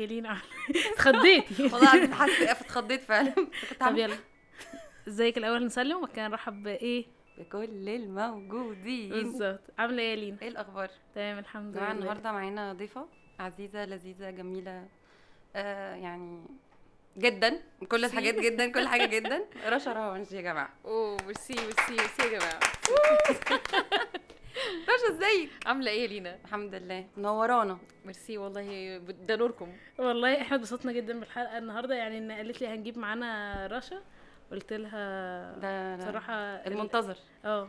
يا لينا اتخضيتي والله العظيم حاسة اتخضيت فعلا. كنت طب يلا. إزيك الأول نسلم وكان نرحب بإيه؟ بكل الموجودين. بالظبط. عاملة إيه يا لينا؟ إيه الأخبار؟ تمام الحمد لله. النهارده معانا ضيفة عزيزة لذيذة جميلة آه يعني جدا. كل الحاجات جدا كل حاجة جدا. رشا روانش يا جماعة. أوه ميرسي ميرسي ميرسي يا جماعة. رشا ازيك؟ عاملة إيه يا لينا؟ الحمد لله. منورانا. ميرسي والله ده نوركم والله إحنا اتبسطنا جدا بالحلقة النهارده يعني إن قالت لي هنجيب معانا رشا قلت لها ده ده صراحة ال- المنتظر. آه.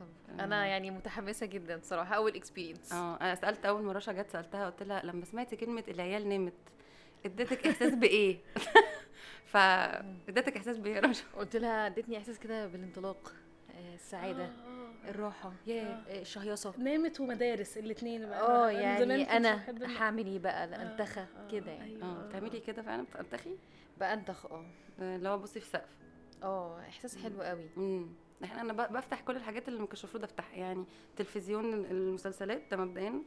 طب أنا يعني متحمسة جدا صراحة أول experience آه أنا سألت أول ما رشا جت سألتها قلت لها لما سمعتي كلمة العيال نامت اديتك إحساس بإيه؟ فاديتك إحساس بإيه يا رشا؟ قلت لها ادتني إحساس كده بالانطلاق آه، السعادة. آه. الراحة. ياه. آه، الشهيصة. نامت ومدارس الاثنين بقى. آه يعني أنا هعمل إيه بقى آه، الانتخه آه، كده يعني. أيوة. آه بتعملي كده فعلا بتنتخي بأنتخ آه. اللي هو بصي في السقف آه إحساس حلو قوي. امم إحنا أنا ب- بفتح كل الحاجات اللي ما كنتش المفروض أفتحها يعني تلفزيون المسلسلات ده مبدئيا.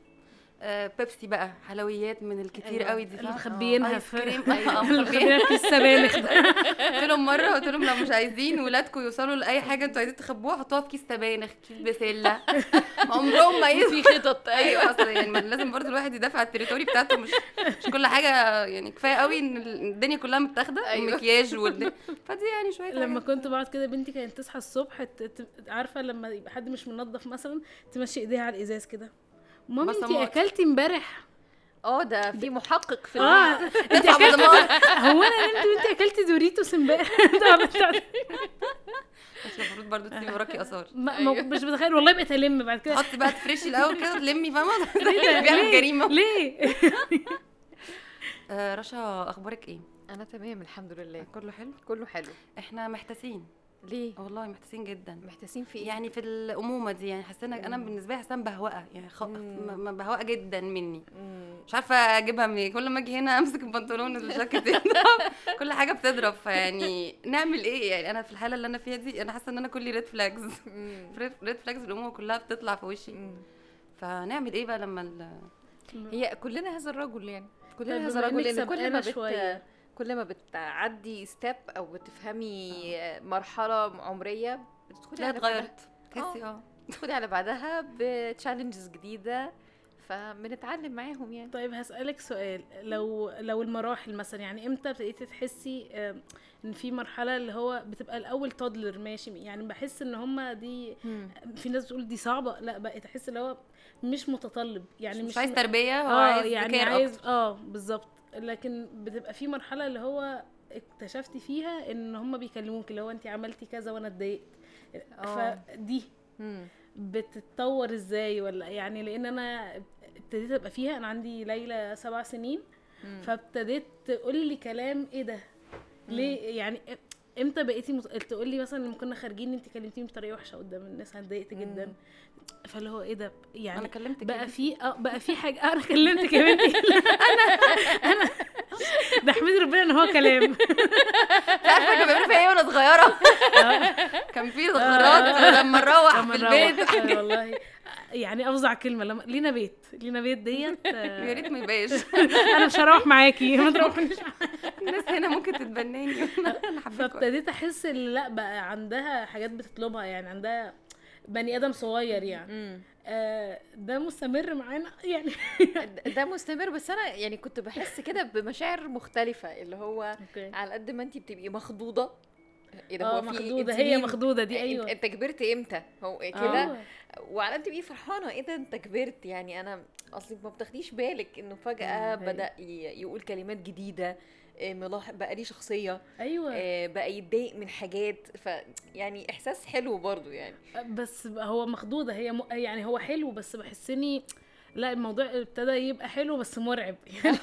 آه بيبسي بقى حلويات من الكتير. قوي دي اللي؟ مخبيينها آيس كريم آه،. مخبيينها في السبانخ قلت لهم مرة قلت لهم لو مش عايزين ولادكم يوصلوا لأي حاجة أنتوا عايزين تخبوها حطوها في كيس سبانخ كيس بسلة عمرهم ما يفي خطط أيوه أصلا يعني لازم برضو الواحد يدافع عن التريتوري بتاعته مش مش كل حاجة يعني كفاية قوي إن الدنيا كلها متاخدة أيوة. المكياج والد... فدي يعني شوية لما. كنت بقعد كده بنتي كانت تصحى الصبح عارفة لما يبقى حد مش منظف مثلا تمشي إيديها على الإزاز كده مامي انت بصمات. أكلتي امبارح. آه ده في محقق في آه انت أكلتي. هو أنا نمت وانت أكلتي دوريتوس امبارح. مش المفروض برضو تسيبي وراكي آثار. مش بتخيل. والله بقيت ألم بعد كده. حطي بقى تفرشي الأول كده تلمي فاهمة؟ بيعمل ليه؟ جريمة. ليه؟ آه رشا أخبارك إيه؟ أنا تمام الحمد لله. كله حلو؟ كله حلو. إحنا محتاسين. ليه؟ والله محتاسين جدا. محتاسين في إيه؟ يعني في الأمومة دي يعني حاسة أنا. بالنسبة لي حاسة مبهوقه يعني خ... م- مبهوقه جدا مني. مم. مش عارفة أجيبها منين. كل ما أجي هنا أمسك البنطلون الجاكيت يضرب كل حاجة بتضرب. فيعني نعمل إيه؟ يعني أنا في الحالة اللي أنا فيها دي أنا حاسة إن أنا كلي red flags. red flags الأمومة كلها بتطلع في وشي. مم. فنعمل إيه بقى لما ال... هي كلنا هذا الرجل يعني. كلنا طيب هذا الرجل لأن كل ما بت... شوية. كل ما بتعدي step أو بتفهمي مرحلة عمرية بتدخلي لا على بعدها. اتغيرت تحسي آه. بتدخلي على بعدها ب challenges جديدة فبنتعلم معاهم يعني. طيب هسألك سؤال. لو لو المراحل مثلا يعني إمتى ابتديتي تحسي إن في مرحلة اللي هو بتبقى الأول تودلر ماشي؟ يعني بحس إن هما دي في ناس بتقول دي صعبة لا بقيت أحس اللي هو مش متطلب. يعني مش, مش عايز تربية هو آه عايز يعني عايز. آه بالظبط. لكن بتبقى في مرحلة اللي هو اكتشفتي فيها إن هما بيكلموك اللي هو انت عملتي كذا وأنا اتضايقت آه. فدي مم. بتتطور إزاي ولا يعني لأن أنا ابتديت أبقى فيها أنا عندي ليلى سبع سنين مم. فابتديت تقول لي كلام إيه ده ليه يعني إمتى بقيتي مت... تقول لي مثلا لما كنا خارجين انت كلمتيني بطريقة وحشة قدام الناس أنا اتضايقت جدا. فاللي هو إيه ده؟ يعني أنا كلمتك بقى. في آه بقى في حاجة آه، أنا كلمتك يا بنتي أنا أنا ده احمد ربنا إن هو كلام. عارفة كانوا بيعملوا فيا إيه وأنا صغيرة. كان في غرات لما نروح في البيت. آه، والله. يعني أفظع كلمة لما لينا بيت لينا بيت ديت يا ريت ما يبقاش. أنا مش هروح معاكي ما تروحنيش الناس هنا ممكن تتبناني. أنا فابتديت أحس إن لأ بقى عندها حاجات بتطلبها يعني عندها بني آدم صغير يعني. آه ده مستمر معانا يعني. ده مستمر بس أنا يعني كنت بحس كده بمشاعر مختلفة اللي هو okay. على قد ما انت بتبقي مخضوضة إيه ده؟ آه هو في مخدوده هي؟ مخدوده دي. انت- أيوه. أنت كبرت إمتى؟ هو كده آه. وعلى تبقي فرحانة. إيه ده أنت كبرت؟ يعني أنا اصلك ما بتاخديش بالك إنه فجأة بدأ يقول كلمات جديدة آه، ملاحظ بقى ليه شخصية أيوه. آه، بقى يتضايق من حاجات. ف يعني إحساس حلو برضو يعني. بس هو مخضوضة. هي م... يعني هو حلو بس بحسني لا الموضوع ابتدى يبقى حلو بس مرعب. يعني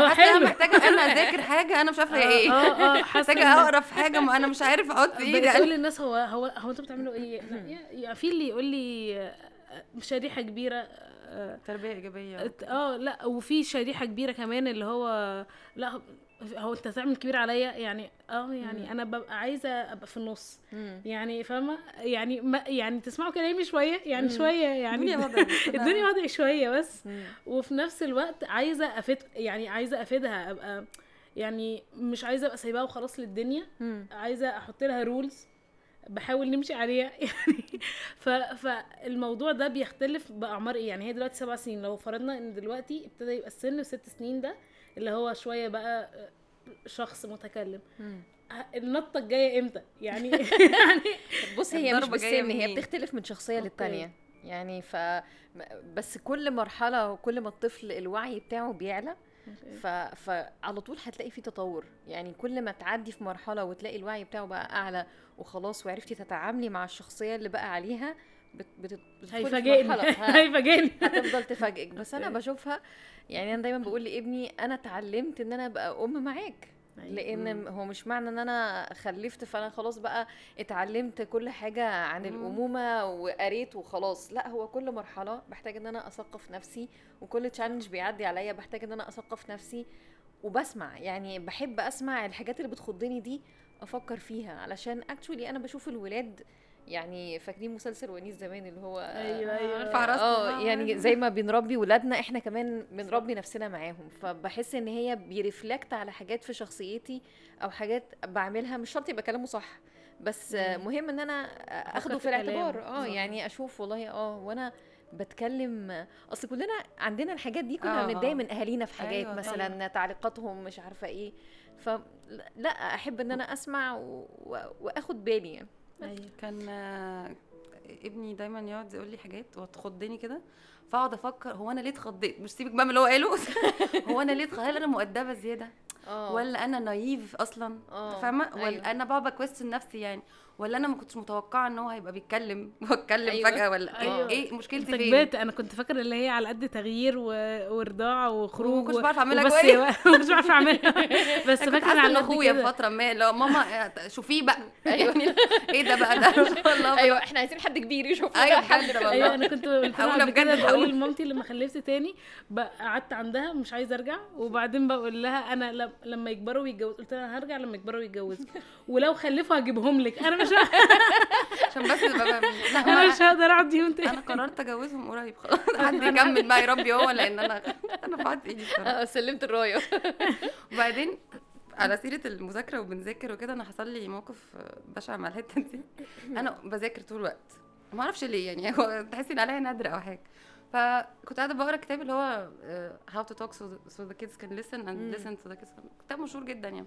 هو حاسه أنا حلو. محتاجة أنا أذاكر حاجة أنا مش عارفة هي إيه. آه آه محتاجة اقرا في حاجة ما أنا مش عارف أحط إيدي على- للناس هو هو هو أنتوا بتعملوا إيه؟ في اللي يقول لي آه، شريحة كبيرة آه، تربية إيجابية. آه لا وفي شريحة كبيرة كمان اللي هو لا هو انت هتعمل كبير عليا يعني آه مم. يعني أنا ببقى عايزة أبقى في النص مم. يعني فاهمة يعني ما يعني تسمعوا كلامي شوية يعني مم. شوية يعني الدنيا وضعت. الدنيا وضعي شوية بس مم. وفي نفس الوقت عايزة أفيد يعني عايزة أفيدها أبقى يعني مش عايزة أبقى سايباها وخلاص للدنيا مم. عايزة أحط لها رولز بحاول نمشي عليها يعني ف... فالموضوع ده بيختلف بأعمار إيه يعني هي دلوقتي سبع سنين لو فرضنا إن دلوقتي ابتدى يبقى السن ست سنين ده اللي هو شوية بقى شخص متكلم مم. النطة الجاية إمتى يعني يعني بص هي مش بالسن هي؟ بتختلف من شخصية أوكي. للتانية يعني ف بس كل مرحلة وكل ما الطفل الوعي بتاعه بيعلى ف... فعلى طول هتلاقي في تطور يعني كل ما تعدي في مرحلة وتلاقي الوعي بتاعه بقى أعلى وخلاص وعرفتي تتعاملي مع الشخصية اللي بقى عليها بت... هيفاجئني. هيفاجئني. هتفضل تفاجئك. بس أنا بشوفها يعني أنا دايما بقول لابني أنا اتعلمت إن أنا أبقى أم معاك. لأن مم. هو مش معنى إن أنا خلفت فأنا خلاص بقى اتعلمت كل حاجة عن. الأمومة وقريت وخلاص. لا هو كل مرحلة بحتاج إن أنا أثقف نفسي وكل تشالنج بيعدي عليا بحتاج إن أنا أثقف نفسي وبسمع. يعني بحب أسمع الحاجات اللي بتخضني دي أفكر فيها علشان actually أنا بشوف الولاد يعني فاكرين مسلسل ونيس زمان اللي هو أيوه أيوه عرفت. آه يعني زي ما بنربي ولادنا إحنا كمان بنربي نفسنا معاهم فبحس إن هي بي reflect على حاجات في شخصيتي أو حاجات بعملها مش شرط يبقى كلامه صح بس. مهم إن أنا آخده في الاعتبار. آه. يعني أشوف والله آه وأنا بتكلم أصل كلنا عندنا الحاجات دي كنا آه، بنتضايق آه. من أهالينا في حاجات أيوة، مثلا تعليقاتهم مش عارفة إيه فلا أحب إن أنا أسمع. و... وأخد بالي يعني أيوه. كان آه، ابني دايما يقعد يقول لي حاجات وتخضني كده فأقعد أفكر هو أنا ليه اتخضيت؟ مش سيبك بقى من اللي هو قاله هو أنا ليه اتخ- هل أنا مؤدبة زيادة؟ آه. ولا أنا نايف أصلا؟ آه، فاهمة؟ ولا أيوة. أنا بقعد بكويستشن نفسي يعني. ولا أنا ما كنتش متوقعة إن هو هيبقى بيتكلم واتكلم أيوة. فجأة ولا أيوة. إيه مشكلتي فين كبرت أنا كنت فاكرة اللي هي على قد تغيير و... ورضاعة وخروج كنتش و- بعرف أعملها وبس كويس. ما كنتش بعرف أعملها بس فاكرة على ان أخويا في. فترة ما لو ماما آه، شوفيه بقى أيوة. يعني إيه ده بقى ده والله أيوه إحنا عايزين حد كبير يشوف حل في والله. أيوه أنا كنت بجد بقول. لمامتي لما خلفت تاني قعدت عندها مش عايزة أرجع وبعدين بقول لها أنا لم- لما يكبروا ويتجوزوا قلت لها هرجع لما يكبروا ويتجوزوا ولو خلفوا هجيبهم لك أنا عشان بس أنا مش هقدر أقعد يوم تاني. أنا قررت أجوزهم قريب خلاص. حد يكمل بقى يربي هو لأن أنا أنا فعت إيدي آه، سلمت الراية. وبعدين على سيرة المذاكرة وبنذاكر وكده أنا حصل لي موقف بشع مع الحتة دي. أنا بذاكر طول الوقت. ما أعرفش ليه يعني. هو تحسي إن عليا نادر أو حاجة. فكنت قاعدة بقرأ كتاب اللي هو How to talk so the, so the kids can listen and مم. listen to the kids كتاب مشهور جدا يعني.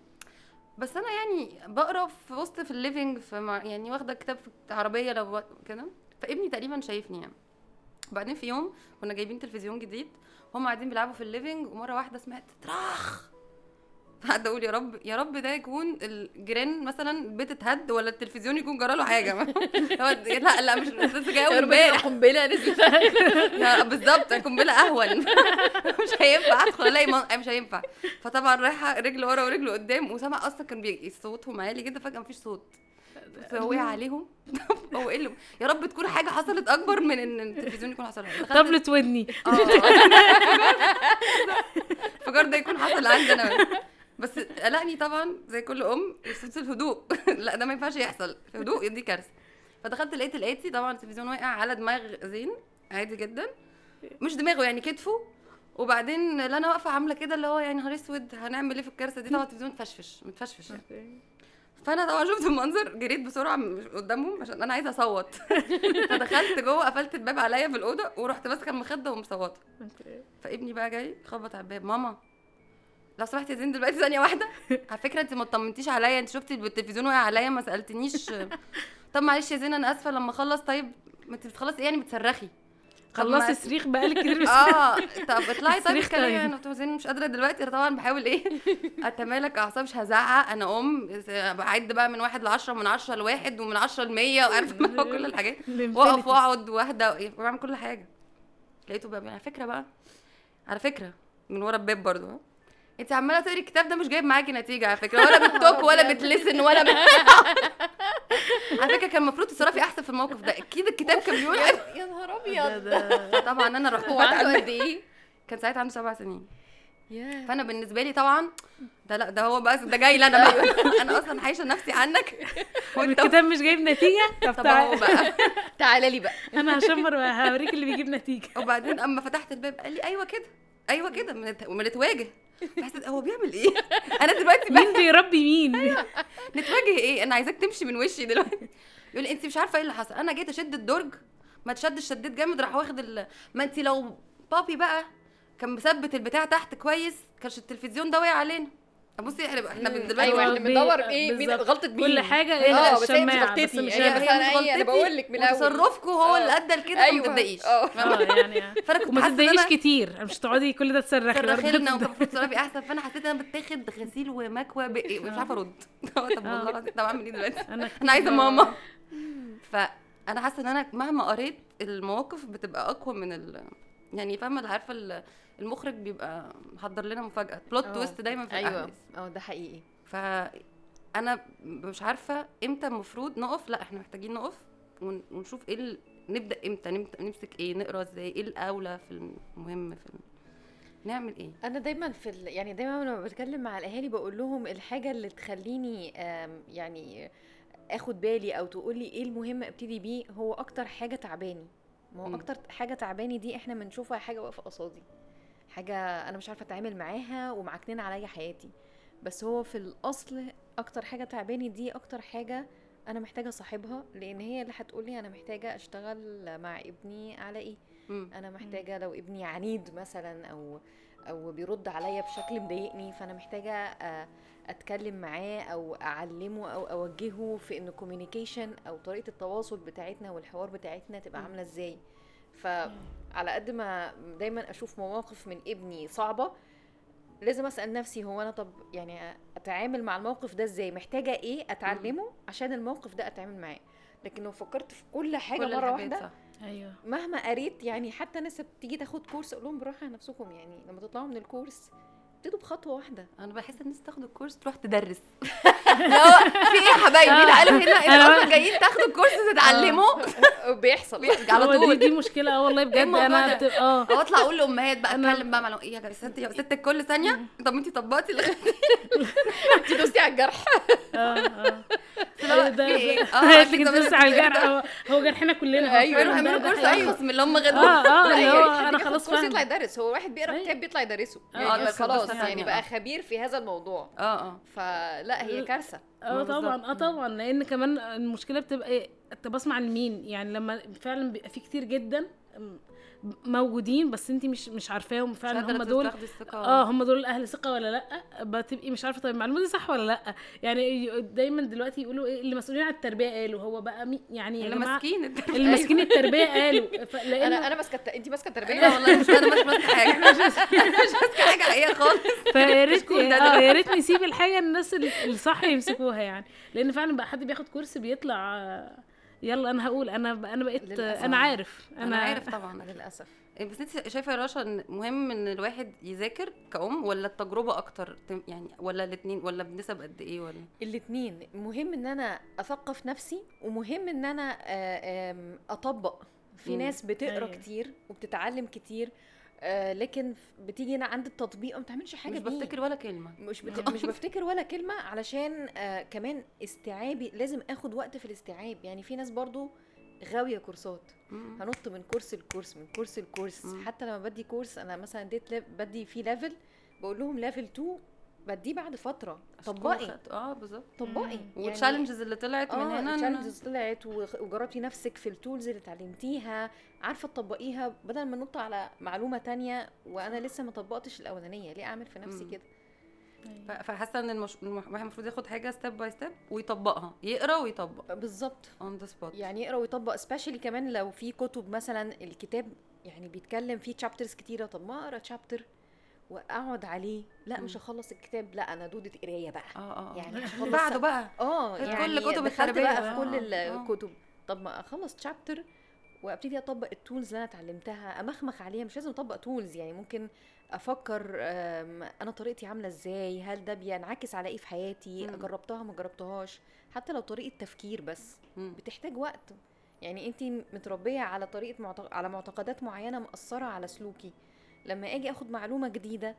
بس أنا يعني بقرأ في وسط في ال living في مع- يعني واخدة كتاب في عربية لو كده. فابني تقريبا شايفني يعني. وبعدين في يوم كنا جايبين تلفزيون جديد هم قاعدين بيلعبوا في الليفينج ومرة واحدة سمعت تراخ! فقعدت أقول يا رب يا رب ده يكون الجيران مثلا البيت اتهد ولا التلفزيون يكون جراله حاجة. هو لا لا مش لسه جاي أول امبارح. قنبلة نزلت بالظبط قنبلة أهون. مش هينفع أدخل ألاقي. مش هينفع. فطبعا رايحة رجل ورا ورجل قدام وسامع أصلا كان بي... صوتهم عالي جدا فجأة مفيش صوت. فوقع عليهم. هو إيه اللي يا رب تكون حاجة حصلت أكبر من إن التلفزيون يكون حصل حاجة طبلة ودني آه. الانفجار ده يكون حصل عندي أنا بس قلقني طبعا زي كل أم صوت الهدوء. لا ده ما ينفعش يحصل. هدوء دي كارثة. فدخلت لقيت لقيتي طبعا التلفزيون واقع على دماغ زين عادي جدا. مش دماغه يعني كتفه. وبعدين لا أنا واقفة عاملة كده اللي هو يعني نهار أسود؟ هنعمل إيه في الكارثة دي؟ طبعا التلفزيون متفشفش متفشفش يعني. فأنا طبعا شفت المنظر جريت بسرعة قدامهم عشان أنا عايزة أصوت. فدخلت جوه قفلت الباب عليا في الأوضة ورحت ماسكة المخدة ومصوتة. فابني بقى جاي خبط على الباب. ماما لو سمحتي يا زين دلوقتي ثانية واحدة. على فكرة انت ما اطمنتيش عليا انت شفتي التلفزيون وقع عليا ما سألتنيش. طب معلش يا زين أنا آسفة لما أخلص. طيب ما انت بتخلصي إيه يعني بتصرخي؟ خلصتي صريخ بقالك كتير آه طب اطلعي. طيب اتكلمي. طيب. أنا قلت زين مش قادرة دلوقتي أنا طبعا بحاول إيه؟ اتمالك أعصاب مش هزعق. أنا أم بعد بقى من واحد لعشرة من عشرة لواحد ومن عشرة لمية وعارفة كل الحاجات. واقف وأقعد واهدى بعمل كل حاجة. لقيته بقى على فكرة بقى على فكرة من ورا الباب برضو ها انت عماله تقري الكتاب ده مش جايب معاكي نتيجة على فكرة ولا بتوك ولا بتلسن ولا بت... على فكرة كان المفروض تتصرفي أحسن في الموقف ده أكيد الكتاب كان بيقول يا نهار أبيض. طبعا أنا رحت. قد إيه؟ كان ساعتها عنده سبع سنين. ياه. فأنا بالنسبة لي طبعا ده لا ده هو بس ده جاي لي أنا بقى. أنا أصلا عايشة نفسي عنك. وأنت الكتاب مش جايب نتيجة؟ طب تعالى بقى. تعالى لي بقى. أنا هشمر وهوريك اللي بيجيب نتيجة. وبعدين أما فتحت الباب قال لي أيوه كده أيوه كده بنت- بنتواجه حسيت هو بيعمل إيه؟ أنا دلوقتي مين بيربي مين؟ نتواجه إيه؟ أنا عايزاك تمشي من وشي دلوقتي. يقول لي أنت مش عارفة إيه اللي حصل. أنا جيت أشد الدرج ما تشدش شديت جامد راح واخد ال... ما أنت لو بابي بقى كان مثبت البتاع تحت كويس كانش التلفزيون ده واقع علينا. بصي إحنا إحنا دلوقتي أيوه إحنا بندور إيه؟ مين. غلطة مين؟ كل حاجة إيه آه بس هي مش غلطتي. مش. بس أنا إيه أنا بقول لك من الأول. وتصرفكم هو اللي آه. أدى لكده أيوة. تتضايقيش آه. آه يعني فأنا كنت وما أنا كتير. مش تقعدي كل ده تصرخي. صرخي لنا. وكان المفروض تصرفي أحسن. فأنا حسيت إن أنا بتاخد غسيل ومكوى بإيه مش عارفة أرد. طب والله العظيم طب أعمل إيه دلوقتي؟ أنا عايزة ماما. فأنا حاسة إن أنا مهما قريت المواقف بتبقى أقوى من ال يعني فاهمة عارفة المخرج بيبقى محضر لنا مفاجأة. بلوت. تويست دايما في أيوه. الأحداث. آه ده حقيقي. فأنا مش عارفة إمتى المفروض نقف. لا إحنا محتاجين نقف ون- ونشوف إيه ال... نبدأ إمتى نمسك إيه نقرأ إزاي إيه الأولى في المهم في ال... نعمل إيه. أنا دايما في ال... يعني دايما لما بتكلم مع الأهالي بقول لهم الحاجة اللي تخليني يعني آخد بالي أو تقول لي إيه المهم أبتدي بيه هو أكتر حاجة تعباني. ما. هو أكتر حاجة تعباني دي إحنا بنشوفها حاجة واقفة قصادي. حاجة أنا مش عارفة أتعامل معاها ومعكنين عليا حياتي. بس هو في الأصل أكتر حاجة تعباني دي أكتر حاجة أنا محتاجة صاحبها لأن هي اللي هتقولي أنا محتاجة أشتغل مع ابني على إيه. أنا محتاجة لو ابني عنيد مثلا أو أو بيرد عليا بشكل مضايقني فأنا محتاجة آه، أتكلم معاه أو أعلمه أو أوجهه في إن الكوميونيكيشن أو طريقة التواصل بتاعتنا والحوار بتاعتنا تبقى. عاملة إزاي. فعلى قد ما دايما أشوف مواقف من ابني صعبة لازم أسأل نفسي هو أنا طب يعني أتعامل مع الموقف ده إزاي؟ محتاجة إيه أتعلمه عشان الموقف ده أتعامل معاه؟ لكن لو فكرت في كل حاجة كل مرة واحدة صح. أيوه. مهما قريت يعني حتى ناس بتيجي تاخد كورس أقول لهم بالراحه على نفسكم يعني لما تطلعوا من الكورس ابتدوا بخطوة واحدة. أنا بحس الناس تاخد الكورس تروح تدرس. لا في إيه يا حبايبي؟ تعالوا هنا أنتوا أنا- أصلا جايين تاخدوا الكورس تتعلموا. بيحصل. على طول. دي مشكلة. آه والله بجد أنا آه. أو أطلع أقول لأمهات بقى أتكلم بقى مع إيه يا ست يا ست الكل ثانية. طب انت طبقتي اللي انت دوستي على الجرح. آه آه. ده-؟ ده- آه، انت لسه على الجرح. هو- جرحنا كلنا أيوة، ده- هيعملوا ده كورس حقيقي. أرخص من اللي هم غيرهم آه آه أنا خلاص كورس يطلع يدرس. هو واحد بيقرأ أيوة. كتاب بيطلع يدرسه. آه، يعني بس- خلاص يعني يعني بقى آه. خبير في هذا الموضوع. آه آه. فلا هي كارثة. آه. طبعا آه طبعا. لأن كمان المشكلة بتبقى إيه طب اسمع لمين؟ يعني لما فعلا بيبقى في كتير جدا موجودين بس انت مش مش عارفاهم فعلا هم دول تاخدي الثقة. آه هم دول أهل ثقة ولا لأ؟ بتبقي مش عارفة طيب المعلومة دي صح ولا لأ؟ يعني دايما دلوقتي يقولوا إيه اللي مسؤولين عن التربية قالوا هو بقى مي يعني يا اللي جماعة ماسكين التربية. اللي ماسكين التربية قالوا. أنا أنا ماسكة انت ماسكة لا التربيه والله مش أنا مش ماسكة حاجة. أنا مش ماسكة حاجة حقيقية خالص. فيا ريت آه دلوقتي. يا ريت نسيب الحاجة الناس اللي اللي صح يمسكوها يعني. لأن فعلا بقى حد بياخد course بيطلع آه، يلا أنا هقول أنا ب- أنا بقيت للأسف. أنا عارف أنا عارف طبعا للأسف بس أنت شايفة يا رشا إن مهم إن الواحد يذاكر كأم ولا التجربة أكتر تم- يعني ولا الاثنين ولا بنسب قد إيه ولا الاثنين مهم إن أنا أثقف نفسي ومهم إن أنا آه، أطبق في. ناس بتقرأ أيوة. كتير وبتتعلم كتير آه، لكن بتيجي هنا عند التطبيق ما بتعملش حاجة مش. بفتكر ولا كلمة مش بت... مش بفتكر ولا كلمة علشان آه كمان استيعابي لازم آخد وقت في الاستيعاب يعني في ناس برضو غاوية كورسات. هنط من course ل course من course ل course. حتى لما بدي course أنا مثلا lev- بدي فيه level بقول لهم level 2 بديه بعد فترة. طبقي. آه بالظبط. طبقي. مم. وال challenges اللي طلعت من هنا إن- ال challenges طلعت وجربتي نفسك في ال tools اللي اتعلمتيها. عارفة تطبقيها بدل ما ننط على معلومة تانية وأنا لسه ما طبقتش الأولانية. ليه أعمل في نفسي. كده؟ فحاسة إن المش... الواحد المفروض ياخد حاجة step by step ويطبقها. يقرأ ويطبق. بالظبط. on the spot يعني يقرأ ويطبق. especially كمان لو في كتب مثلا الكتاب يعني بيتكلم فيه chapters كتيرة. طب ما أقرأ chapter واقعد عليه لا مش. هخلص الكتاب لا أنا دودة قراية بقى آه آه يعني يعني بعده بقى آه كل يعني كتب دخلت بقى بقى. في كل آه، آه. الكتب طب ما أخلص chapter وأبتدي أطبق ال tools اللي أنا اتعلمتها أمخمخ عليها مش لازم أطبق tools يعني ممكن أفكر أنا طريقتي عاملة إزاي هل ده بينعكس على إيه في حياتي مم. جربتها ما جربتهاش حتى لو طريقة تفكير بس مم. بتحتاج وقت يعني انت متربية على طريقة معتق... على معتقدات معينة مأثرة على سلوكي لما أجي اخد معلومة جديدة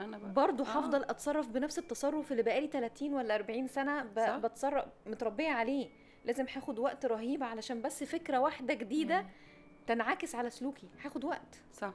أنا بقى برضه آه. هفضل أتصرف بنفس التصرف اللي بقالي 30 ولا 40 سنة صح. ب... بتصرف متربية عليه. لازم هاخد وقت رهيب علشان بس فكرة واحدة جديدة تنعكس على سلوكي. هاخد وقت. صح.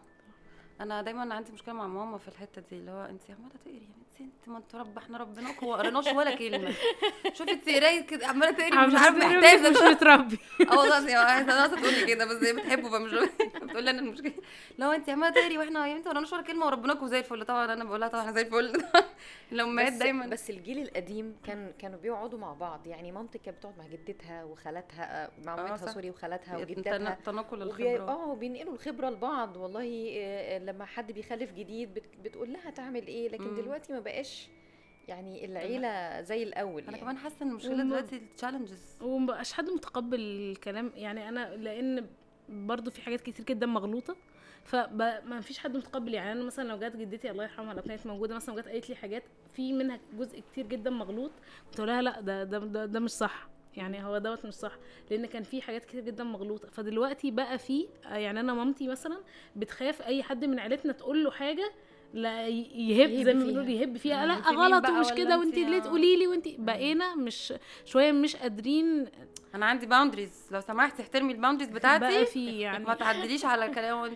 أنا دايما عندي مشكلة مع ماما في الحتة دي اللي هو انت عمالة تقري يا بنتي. انت ما انت رب إحنا ربناك وما قريناش ولا كلمة. شوفي انت قرايه كده عمالة تقري مش عارفة تقولي محتاجه مش متربي أه والله هي عايزه ناقصه تقول لي كده بس هي بتحبه فمش بتقول لي أنا المشكلة لو انت عمالة تقري وإحنا يا بنتي ما قريناش ولا كلمة وربناكم زي الفل. طبعا أنا بقول لها طبعا إحنا زي الفل. الامهات بس دايما. بس الجيل القديم كان كانوا بيقعدوا مع بعض. يعني مامتي كانت بتقعد مع جدتها وخالاتها آه، مع آه، مامتها صح. سوري وخالاتها وجدتها. تناقل وبي... الخبرات. آه وبينقلوا الخبرة لبعض. والله آه، لما حد بيخلف جديد بت... بتقول لها تعمل إيه؟ لكن. دلوقتي ما بقاش يعني العيلة زي الأول أنا يعني. كمان حاسة إن المشكلة وم- دلوقتي التشالنجز ومبقاش حد متقبل الكلام. يعني أنا لأن برضو في حاجات كتير جدا مغلوطة فما فيش حد متقبل. يعني أنا مثلا لو جت جدتي الله يرحمها لو كانت موجودة مثلا وجت قالت لي حاجات في منها جزء كتير جدا مغلوط. كنت أقول لها لأ ده ده ده, ده مش صح. يعني هو دوت مش صح لأن كان في حاجات كتير جدا مغلوطة. فدلوقتي بقى في يعني أنا مامتي مثلا بتخاف أي حد من عيلتنا تقول له حاجة لا يهب, زي ما. بنقول يهب فيها مم، لا غلط ومش كده انت وانت ليه. تقولي لي وانت بقينا مش شوية مش قادرين أنا عندي boundaries لو سمحتي احترمي ال boundaries بتاعتي. بقى في يعني ما تعدليش على كلام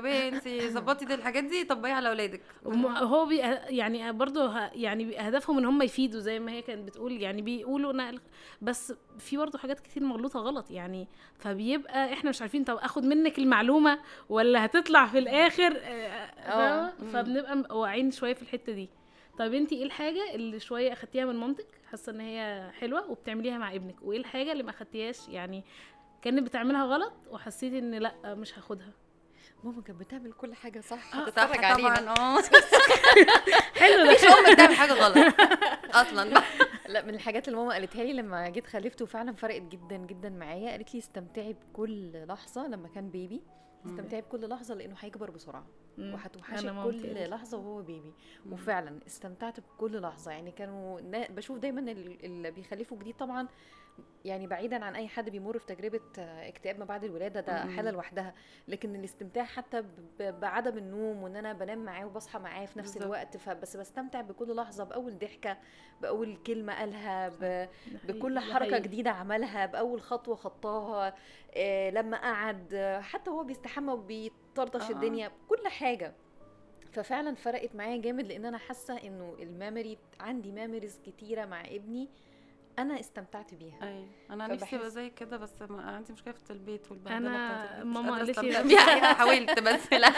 بيه انت ظبطي دي الحاجات دي طبقيها على اولادك هو بي يعني برضه يعني هدفهم إن هم يفيدوا زي ما هي كانت بتقول يعني بيقولوا نقل بس في برضه حاجات كتير مغلوطة غلط يعني فبيبقى إحنا مش عارفين طب آخد منك المعلومة ولا هتطلع في الآخر؟ آه، فاهمة؟ مم. فبنبقى واعيين شوية في الحتة دي. طب انت إيه الحاجة اللي شوية أخدتيها من مامتك؟ حاسة إن هي حلوة وبتعمليها مع ابنك. وايه الحاجة اللي ما أخدتيهاش؟ يعني كانت بتعملها غلط وحسيتي إن لأ مش هاخدها. ماما كانت بتعمل كل حاجة صح. صح هتتفرج علينا طبعا. آه حلو ده. مفيش ام بتعمل حاجة غلط. أصلا. بقى لا من الحاجات اللي ماما قالتها لي لما جيت خلفته وفعلا فرقت جدا جدا معايا قالت لي استمتعي بكل لحظة لما كان بيبي استمتعي بكل لحظة لأنه هيكبر بسرعة. وهتوحشك كل. لحظة وهو بيبي وفعلا استمتعت بكل لحظة يعني كانوا بشوف دايما ال- اللي بيخلفوا جديد طبعا يعني بعيدا عن أي حد بيمر في تجربة اكتئاب ما بعد الولادة ده مم. حالة لوحدها لكن الاستمتاع حتى بعدم النوم وإن أنا بنام معاه وبصحى معاه في نفس بالظبط. الوقت فبس بستمتع بكل لحظة بأول ضحكة بأول كلمة قالها ب... بكل حركة. جديدة عملها بأول خطوة خطاها آه لما قعد حتى هو بيستحمى وبيطرطش آه. الدنيا كل حاجة ففعلا فرقت معايا جامد لأن أنا حاسة إنه ال memory عندي memories كتيرة مع ابني أنا استمتعت بيها أيوه أنا نفسي ابقى فبحس- زي كده بس ما عندي مشكلة في البيت والبهدلة البيت. مش ماما قالت لي. بيها. حاولت بس لا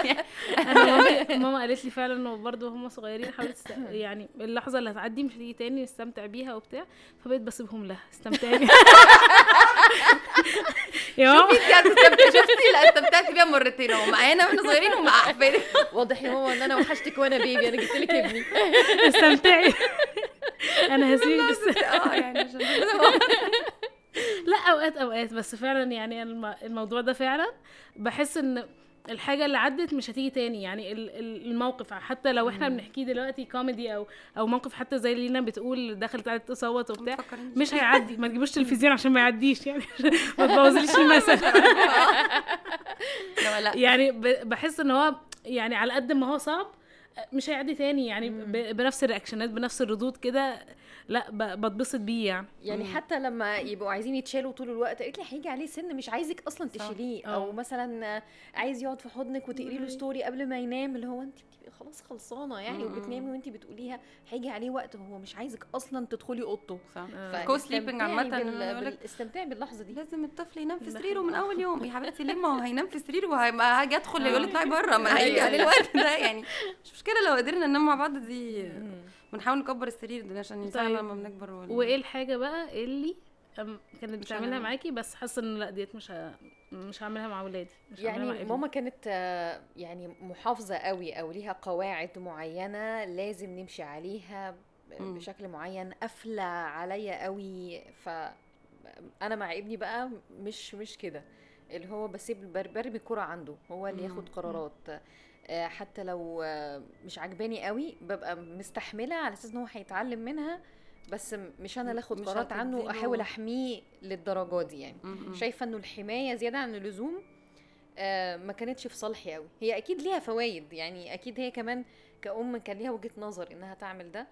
أنا ماما, ماما قالت لي فعلا إنه برضه هم صغيرين حاولت. يعني اللحظة اللي هتعدي مش هتيجي تاني نستمتع بيها وبتاع فبقيت بسيبهم لها استمتعي شوفي انت هتستمتعي شفتي لا استمتعت بيها مرتين اهو معانا وإحنا صغيرين ومع احفادي واضح يا ماما إن أنا وحشتك وأنا بيبي أنا جبت لك ابني. استمتعي. أنا هسيبك بس آه يعني عشان لا أوقات أوقات بس فعلا يعني الم- الموضوع ده فعلا بحس إن الحاجة اللي عدت مش هتيجي تاني يعني ال- ال- الموقف. حتى لو إحنا بنحكيه دلوقتي كوميدي أو أو موقف حتى زي اللي لينا بتقول دخلت قعدت تصوت وبتاع. مش هيعدي. ما تجيبوش تلفزيون عشان ما يعديش يعني ما تبوظليش المثل. يعني بحس إن هو يعني على قد ما هو صعب مش هيعدي تاني. يعني بنفس الرياكشنات بنفس الردود كده لا ب- بتبسط بيه يعني يعني حتى لما يبقوا عايزين يتشالوا طول الوقت قالت لي هيجي عليه سن مش عايزك أصلا. تشيليه آه. أو مثلا عايز يقعد في حضنك وتقري له story قبل ما ينام اللي هو انت خلاص خلصانة يعني. وبتنامي وانت بتقوليها هيجي عليه وقت هو مش عايزك أصلا تدخلي أوضته صح آه. كو سليبنج عامة يقول لك استمتعي باللحظة دي لازم الطفل ينام في سريره. من أول يوم يا حبيبتي ليه ما هو هينام في سريره وهاجي أدخل يقول لي اطلعي بره ما هيجي أيوة. عليه الوقت ده يعني مش مشكلة لو قدرنا ننام مع بعض دي بنحاول نكبر السرير ده عشان يساعدنا طيب. لما بنكبر وإيه الحاجة بقى اللي كانت بتعملها. معاكي بس حاسة إن لأ ديت مش ه... مش هعملها مع ولادي مش مع يعني ابني. ماما كانت آه، يعني محافظة قوي أو ليها قواعد معينة لازم نمشي عليها. بشكل معين قافلة عليا قوي ف أنا مع ابني بقى مش مش كده اللي هو بسيب بر- برمي الكرة عنده هو اللي. ياخد قرارات آه، حتى لو آه، مش عجباني قوي ببقى مستحملة على أساس إن هو هيتعلم منها بس مش أنا اللي آخد قرارات عنه هتديله- احاول أحميه للدرجة دي يعني م- م. شايفة إنه الحماية زيادة عن اللزوم آه، ما كانتش في صالحي قوي هي أكيد ليها فوائد يعني أكيد هي كمان كأم كان ليها وجهة نظر إنها تعمل ده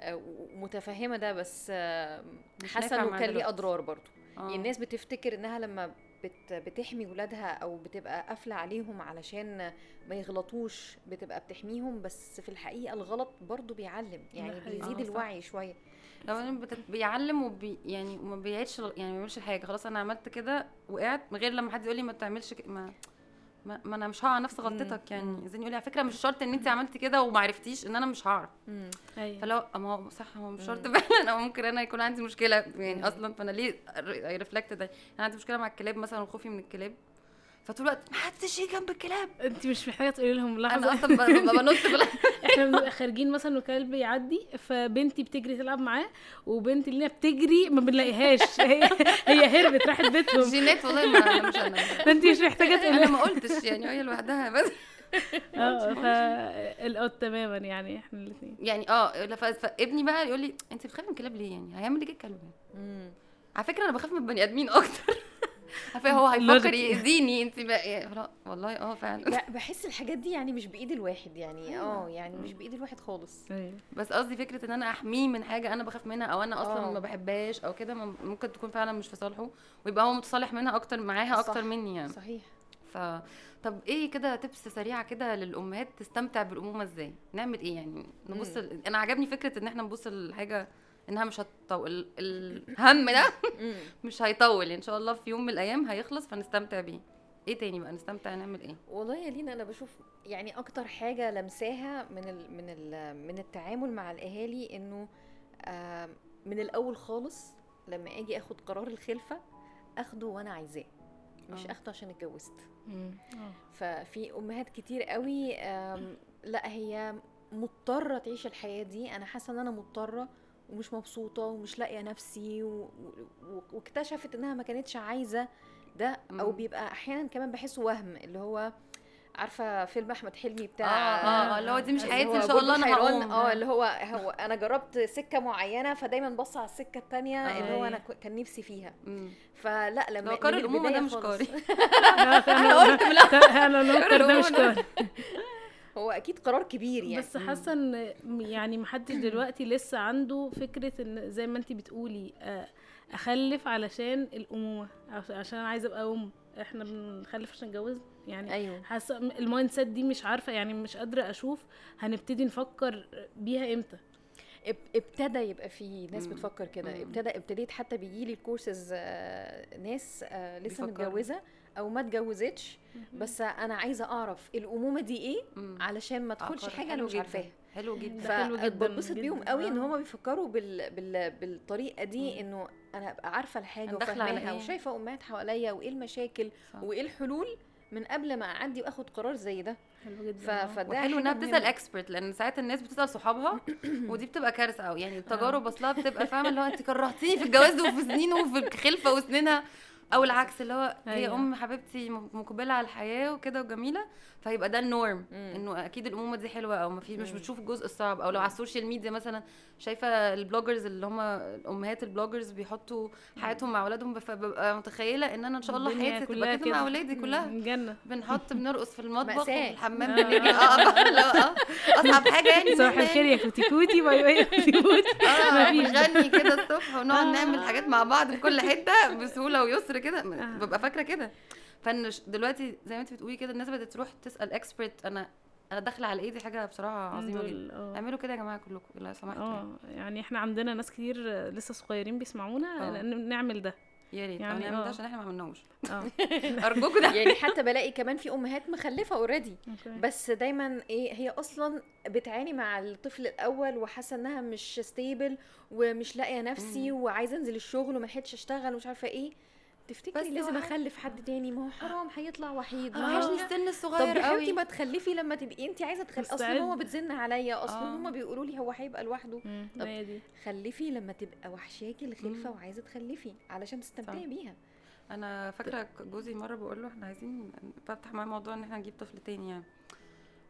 آه، ومتفهمة ده بس آه، نافع إنه كان ليه. أضرار برضو آه. يعني الناس بتفتكر إنها لما بت بتحمي ولادها أو بتبقى قافلة عليهم علشان ما يغلطوش بتبقى بتحميهم بس في الحقيقة الغلط برضو بيعلم يعني. بيزيد آه،. الوعي شوية لو أنا بت- بيعلم وبي يعني وما بيعيدش يعني ما بيعملش حاجة. خلاص أنا عملت كده وقعت من غير لما حد يقول لي ما تعملش ك- ما ما, ما أنا مش هقع نفس غلطتك يعني. زين يقول لي على فكرة مش شرط إن انت عملتي كده وما عرفتيش إن أنا مش هعرف. أيوه. فلو ما هو صح هو مش شرط. فعلا. أو ممكن أنا يكون عندي مشكلة. يعني أصلا. فأنا ليه reflect ده أنا عندي مشكلة مع الكلاب. مثلا وخوفي من الكلاب. فطول الوقت ما حدش يجي جنب الكلاب. انت مش محتاجه تقولي لهم أنا لحظه أصلا ب- ب- بنط إحنا بنبقى خارجين مثلا وكلب يعدي فبنتي بتجري تلعب معاه وبنتي اللي هي بتجري ما بنلاقيهاش. هي هي هربت راحت بيتهم. جينات والله ما مش أنا. فأنت مش محتاجة تقولي أنا ما قلتش يعني هي لوحدها بس. آه فالقط تماما يعني إحنا الاثنين يعني آه فابني بقى يقول لي أنت بتخافي من الكلاب ليه يعني؟ هيعمل إيه الكلب يعني على فكرة أنا بخاف من البني آدمين أكتر. هو هيفكر. يأذيني انت بقى لا، والله آه فعلا. لا بحس الحاجات دي يعني مش بإيد الواحد يعني آه يعني مش بإيد الواحد خالص. أيوه. بس قصدي فكرة إن أنا أحميه من حاجة أنا بخاف منها أو أنا أصلا آه. ما بحبهاش أو كده مم- ممكن تكون فعلا مش في صالحه ويبقى هو متصالح منها أكتر معاها أكتر صح. مني يعني. صحيح. ف طب إيه كده تبس سريعة كده للأمهات تستمتع بالأمومة إزاي؟ نعمل إيه يعني؟ نبص مم. ل... أنا عجبني فكرة إن إحنا نبص للحاجه إنها مش هتطول ال- الهم ده. مش هيطول إن شاء الله في يوم من الأيام هيخلص فنستمتع بيه إيه تاني بقى نستمتع نعمل إيه والله يا لينا أنا بشوف يعني أكتر حاجة لمساها من ال من ال من التعامل مع الأهالي إنه من الأول خالص لما آجي آخد قرار الخلفة آخده وأنا عايزاه مش آه. آخده عشان اتجوزت. آه ففي أمهات كتير قوي لا هي مضطرة تعيش الحياة دي أنا حاسة إن أنا مضطرة ومش مبسوطه ومش لاقيه نفسي و... و... واكتشفت انها ما كانتش عايزه ده أو. بيبقى أحيانا كمان بحسه وهم اللي هو عارفه فيلم احمد حلمي آه بتاع آه آه اللي هو دي مش حياتي هو ان شاء الله أنا. هقوم آه اللي هو هو أنا جربت سكه معينه فدايما بص على السكه التانية آه. اللي هو أنا كان نفسي فيها مم. فلا لما من الأمومة ده مش. قاري. أنا قلت لا أنا نوكر ده مش كار هو أكيد قرار كبير يعني. بس حاسة إن يعني محدش دلوقتي لسه عنده فكرة إن زي ما انت بتقولي آه، أخلف علشان الامومه عش- عشان أنا عايزة أبقى أم. إحنا بنخلف عشان نتجوز؟ يعني أيوه. حاسة المايند سيت دي مش عارفة يعني مش قادرة أشوف هنبتدي نفكر بيها إمتى. إب- ابتدى يبقى في ناس مم. بتفكر كده. ابتدى ابتديت حتى بيجي لي الكورسز ناس آه، لسه. متجوزة أو ما اتجوزتش بس أنا عايزة أعرف الأمومة دي إيه. علشان ما ادخلش. حاجة أنا حلو مش. عارفاها حلو جدا حلو فبتبسط بيهم. قوي إن آه. هم بيفكروا بال... بال... بالطريقة دي. إنه أنا أبقى عارفة الحاجة وفاهماها إيه؟ وشايفة أمهات حواليا وإيه المشاكل صح. وإيه الحلول من قبل ما أعدي وآخد قرار زي ده حلو جدا ف... آه. فده وحلو حاجة إنها بتسأل. expert لأن ساعات الناس بتسأل صحابها ودي بتبقى كارثة قوي يعني التجارب أصلها بتبقى فاهمة اللي هو انت كرهتيني في الجواز وفي سنينه وفي الخلفة وسنينها أو العكس اللي هو هي أيوة. أم حبيبتي م- مقبلة على الحياة وكده وجميلة فيبقى ده ال norm. إنه أكيد الامومه دي حلوة أو ما في مش. بتشوف الجزء الصعب أو لو على ال social media مثلا شايفة ال bloggers اللي هم الأمهات ال bloggers بيحطوا حياتهم مع أولادهم فببقى متخيلة إن أنا إن شاء الله حياتي كلها تبقى كده مع أولادي. كلها جنة بنحط بنرقص في المطبخ. وفي الحمام. بنجري آه آه أصعب حاجة يعني صباح الخير يا كوتي كوتي bye bye يا كوتي كوتي آه. نغني كده الصبح ونقعد آه. نعمل حاجات مع بعض في كل حتة بسهولة ويسر كده؟ آه. ببقى فاكرة كده. فإن دلوقتي زي ما انت بتقولي كده الناس بدأت تروح تسأل expert أنا أنا داخلة على إيه دي حاجة بصراحة عظيمة جدا. آه. اعملوا كده يا جماعة كلكم لو سمحتوا يعني. آه. يعني. إحنا عندنا ناس كتير آه، لسه صغيرين بيسمعونا آه. لأن نعمل ده. يا ريت. يعني يعني نعمل آه. ده عشان إحنا ما عملناهوش. آه. ارجوكوا ده. يعني حتى بلاقي كمان في أمهات مخلفة already. بس دايما إيه هي أصلا بتعاني مع الطفل الأول وحاسة إنها مش stable ومش لاقية نفسي وعايزة أنزل الشغل وما لحقتش أشتغل ومش عارفة إيه. تفتكري لازم أخلف حد تاني؟ ما هو حرام هيطلع وحيد. آه، ما وحشني السن طب الصغير قوي. ما تخلفي لما تبقي انت عايزة تخلفي مستعد. هو بتزن عليا. أصلا آه. هما بيقولوا لي هو هيبقى لوحده. طب خلفي لما تبقى وحشاكي الخلفة. وعايزة تخلفي علشان تستمتعي. بيها. أنا فاكرة جوزي مرة بقول له إحنا عايزين نفتح معاه موضوع إن إحنا نجيب طفل تاني يعني.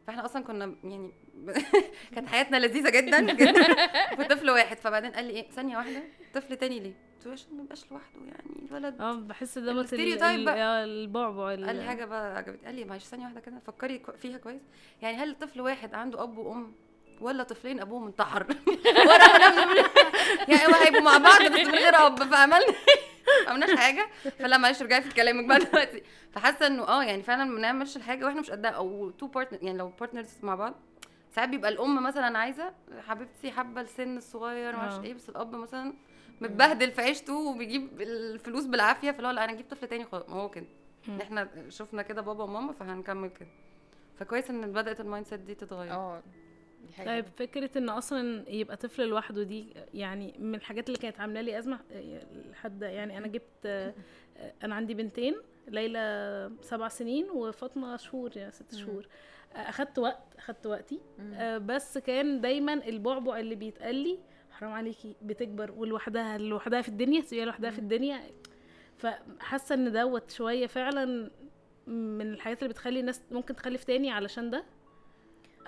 فاحنا أصلا كنا يعني كانت حياتنا لذيذة جدا. جدا في طفل واحد. فبعدين قال لي إيه؟ ثانية واحدة. طفل تاني ليه؟ قلت له عشان ما يبقاش لوحده يعني الولد. آه بحس بقى. آه، البعبع ال- قال لي حاجة بقى عجبتني. قال لي معلش ثانية واحدة كده فكري فيها كويس. يعني هل طفل واحد عنده أب وأم ولا طفلين؟ ابوهم انتحر أنا- يعني هيبقوا مع بعض بس من غير أب فعملنا ما عملناش حاجة. فلا معلش رجعي في كلامك بقى دلوقتي. فحاسة إنه آه يعني فعلا ما بنعملش الحاجة وإحنا مش قدها. أو two partner يعني لو partners مع بعض ساعات بيبقى الأم مثلا عايزة حبيبتي حابة السن الصغير معرفش آه. إيه بس الأب مثلا متبهدل في عيشته وبيجيب الفلوس بالعافية. فلو لأ أنا أجيب طفل تاني خلاص. ما هو كده. إحنا شفنا كده بابا وماما فهنكمل كده. فكويس إن بدأت ال mindset دي تتغير. آه. دي حاجة. طيب فكرة إن أصلا يبقى طفل لوحده دي يعني من الحاجات اللي كانت عاملة لي أزمة آه، لحد يعني أنا جبت آه، أنا عندي بنتين ليلى سبع سنين وفاطمة شهور يعني ست. شهور. آه، أخدت وقت أخدت وقتي. بس كان دايما البعبع اللي بيتقال لي حرام عليكي بتكبر ولوحدها لوحدها في الدنيا سيبيها لوحدها في. الدنيا. فحاسة إن دوت شوية فعلا من الحاجات اللي بتخلي الناس ممكن تخلف تاني علشان ده.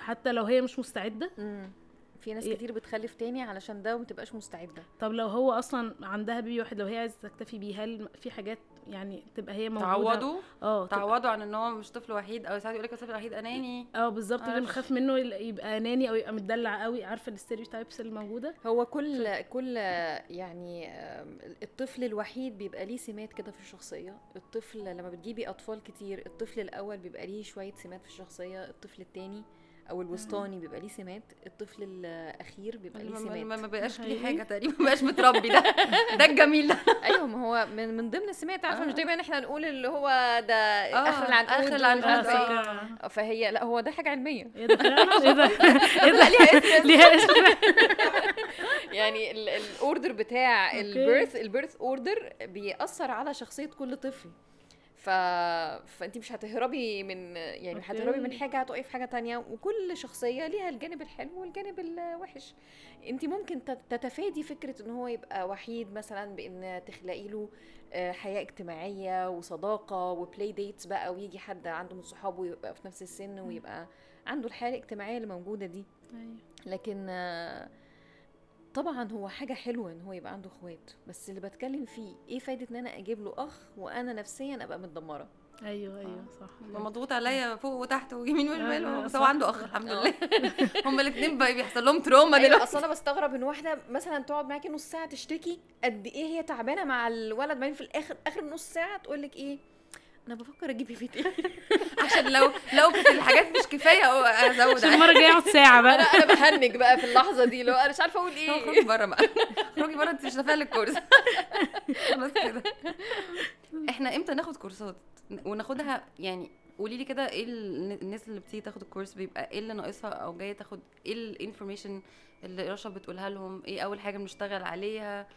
حتى لو هي مش مستعدة مم. في ناس إيه. كتير بتخلف تاني علشان ده ومتبقاش مستعدة طب لو هو أصلا عندها baby واحد لو هي عايزة تكتفي بيه هل في حاجات يعني تبقى هي موجودة تعوضوا آه تعوضوا عن إن هو مش طفل وحيد أو ساعات يقول لك طفل وحيد اناني آه بالظبط اللي. بنخاف منه يبقى اناني أو يبقى متدلع قوي عارفة ال stereotypes الموجوده هو كل كل يعني الطفل الوحيد بيبقى ليه سمات كده في الشخصية الطفل لما بتجيبي أطفال كتير الطفل الأول بيبقى ليه شوية سمات في الشخصية الطفل التاني أو الوسطاني بيبقى ليه سمات الطفل الأخير بيبقى ليه ما- ما- سمات. بقاش ليه. حاجة تقريبا ما بقاش متربي ده. ده الجميل ده. أيوه ما هو من, من ضمن السمات عارفة آه. مش دايما إحنا نقول اللي هو ده آه، آخر العنقود آخر ومش العنقود، إيه. فكره فهي لا هو ده حاجة علمية. إيه ده؟ إيه ده؟ إيه ده؟ ليها اسم ليها اسم. يعني ال order بتاع. ال birth ال birth order بيأثر على شخصية كل طفل. ف... فانت مش هتهربي من يعني مش هتهربي من. حاجة هتقعي في حاجة تانية وكل شخصية ليها الجانب الحلو والجانب الوحش. انت ممكن تت- تتفادي فكرة إن هو يبقى وحيد مثلا بإن تخلقي له آه، حياة اجتماعية وصداقة و play dates بقى ويجي حد عنده من صحابه يبقى في نفس السن ويبقى عنده الحياة الاجتماعية اللي موجوده دي لكن آه، طبعا هو حاجة حلوة إن هو يبقى عنده إخوات بس اللي بتكلم فيه إيه فايدة إن أنا أجيب له أخ وأنا نفسيا أبقى متدمرة؟ أيوه أيوه صح. يبقى مضغوط عليا فوق وتحت ويمين آه، وشمال بس هو صح. عنده أخ الحمد آه. لله. هما الاثنين بقى بيحصل لهم تروما أيوة دلوقتي. أصل أنا بستغرب إن واحدة مثلا تقعد معاكي نص ساعة تشتكي قد إيه هي تعبانة مع الولد بعدين في الآخر آخر نص ساعة تقول لك إيه؟ أنا بفكر أجيب بيبي تاني عشان لو لو كانت الحاجات مش كفاية أو أزود. عشان المرة الجاية اقعد ساعة بقى. أنا بهنج بقى في اللحظة دي لو أنا مش عارفة أقول إيه. اخرجي بره بقى. اخرجي بره أنت مش نافعه لك كورس. بس كده. إحنا إمتى ناخد كورسات؟ وناخدها يعني قولي لي كده إيه ال- الناس اللي بتيجي تاخد ال course؟ بيبقى إيه اللي ناقصها؟ أو جاية تاخد إيه ال information اللي رشا بتقولها لهم؟ إيه أول حاجة بنشتغل عليها؟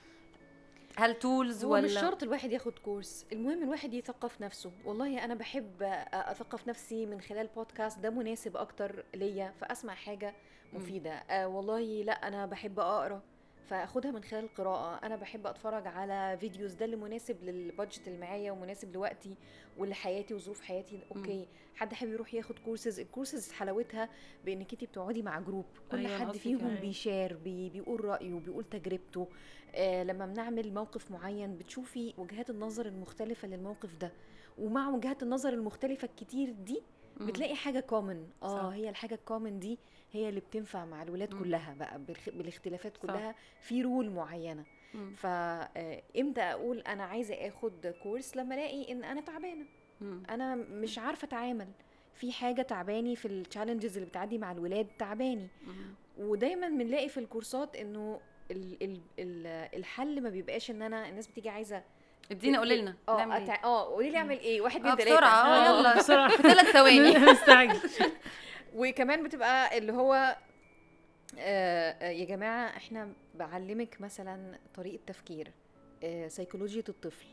هل tools هو ولا مش شرط الواحد ياخد course المهم الواحد يثقف نفسه. والله أنا بحب أثقف نفسي من خلال بودكاست ده مناسب أكتر ليا فأسمع حاجة. مفيدة. آه والله لا أنا بحب أقرأ. فاخدها من خلال القراءة. أنا بحب أتفرج على videos ده اللي مناسب لل budget اللي معايا ومناسب لوقتي ولحياتي وظروف حياتي. okay حد حابب يروح ياخد courses ال courses حلاوتها بانك انت بتقعدي مع group كل أيوة، حد فيهم كده. بي share بيقول رأيه بيقول تجربته. آه لما بنعمل موقف معين بتشوفي وجهات النظر المختلفة للموقف ده. ومع وجهات النظر المختلفة الكتير دي. بتلاقي حاجة common آه صح. هي الحاجة ال common دي هي اللي بتنفع مع الولاد مم. كلها بقى بالخ- بالاختلافات صح. كلها في رول معينة مم. فامتى أقول أنا عايزة آخد كورس لما ألاقي إن أنا تعبانة مم. أنا مش عارفة أتعامل في حاجة تعباني في التشالنجز اللي بتعدي مع الولاد تعباني. ودايما بنلاقي في الكورسات إنه ال ال ال الحل ما بيبقاش إن أنا الناس بتيجي عايزة ادينا قولي لنا آه إيه؟ أتع- آه قولي لي أعمل إيه واحد آه، اتنين تلاتة بسرعة، آه، آه، يلا. بسرعة في ثلاث ثواني مستعجل وكمان بتبقى اللي هو آه آه، يا جماعة إحنا بعلمك مثلا طريقة تفكير آه سيكولوجيه الطفل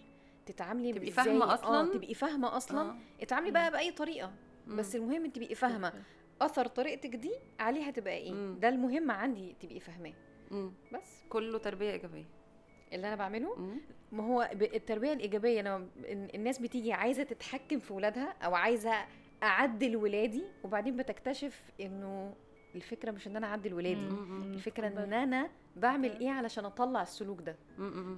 تتعاملي تبقي فاهمة أصلاً؟ آه تبقي فاهمة أصلا آه. اتعاملي بقى بأي طريقة مم. بس المهم تبقي فاهمة أثر طريقتك دي عليها تبقى إيه مم. ده المهم عندي تبقي فاهماه. بس كله تربية إيجابية اللي أنا بعمله مم. ما هو التربية الإيجابية لما الناس بتيجي عايزة تتحكم في ولادها أو عايزة أعدل ولادي وبعدين بتكتشف إنه الفكرة مش إن أنا أعدل ولادي. الفكرة إن أنا بعمل إيه علشان أطلع السلوك ده.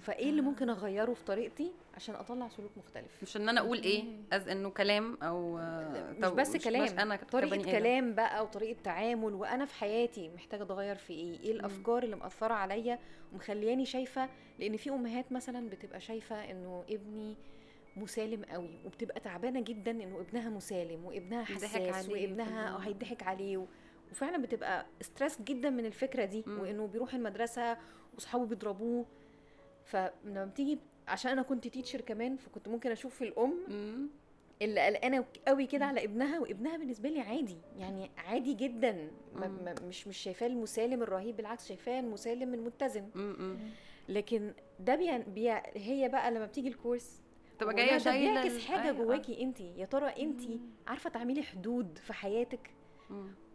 فإيه اللي ممكن أغيره في طريقتي عشان أطلع سلوك مختلف؟ مش إن أنا أقول إيه؟ از إنه كلام أو مش بس مش- كلام مش أنا ك- طريقه آدم. كلام بقى وطريقة تعامل وأنا في حياتي محتاجة أتغير في إيه؟ إيه الأفكار اللي مأثرة عليا ومخلياني شايفة؟ لأن في أمهات مثلا بتبقى شايفة إنه ابني مسالم قوي وبتبقى تعبانة جدا إنه ابنها مسالم وابنها حساس وابنها. هيضحك عليه و... وفعلا بتبقى stress جدا من الفكرة دي مم. وإنه بيروح المدرسة واصحابه بيضربوه فلما بتيجي عشان أنا كنت teacher كمان فكنت ممكن أشوف في الأم مم. اللي قلقانه قوي كده على ابنها وابنها بالنسبة لي عادي يعني عادي جدا ما. ما مش مش شايفاه المسالم الرهيب بالعكس شايفاه المسالم المتزن م-م. لكن ده. بي... هي بقى لما بتيجي ال course تبقى جاية ده- بيعكس حاجة أيوة. جواكي انت يا ترى انت عارفة تعملي حدود في حياتك.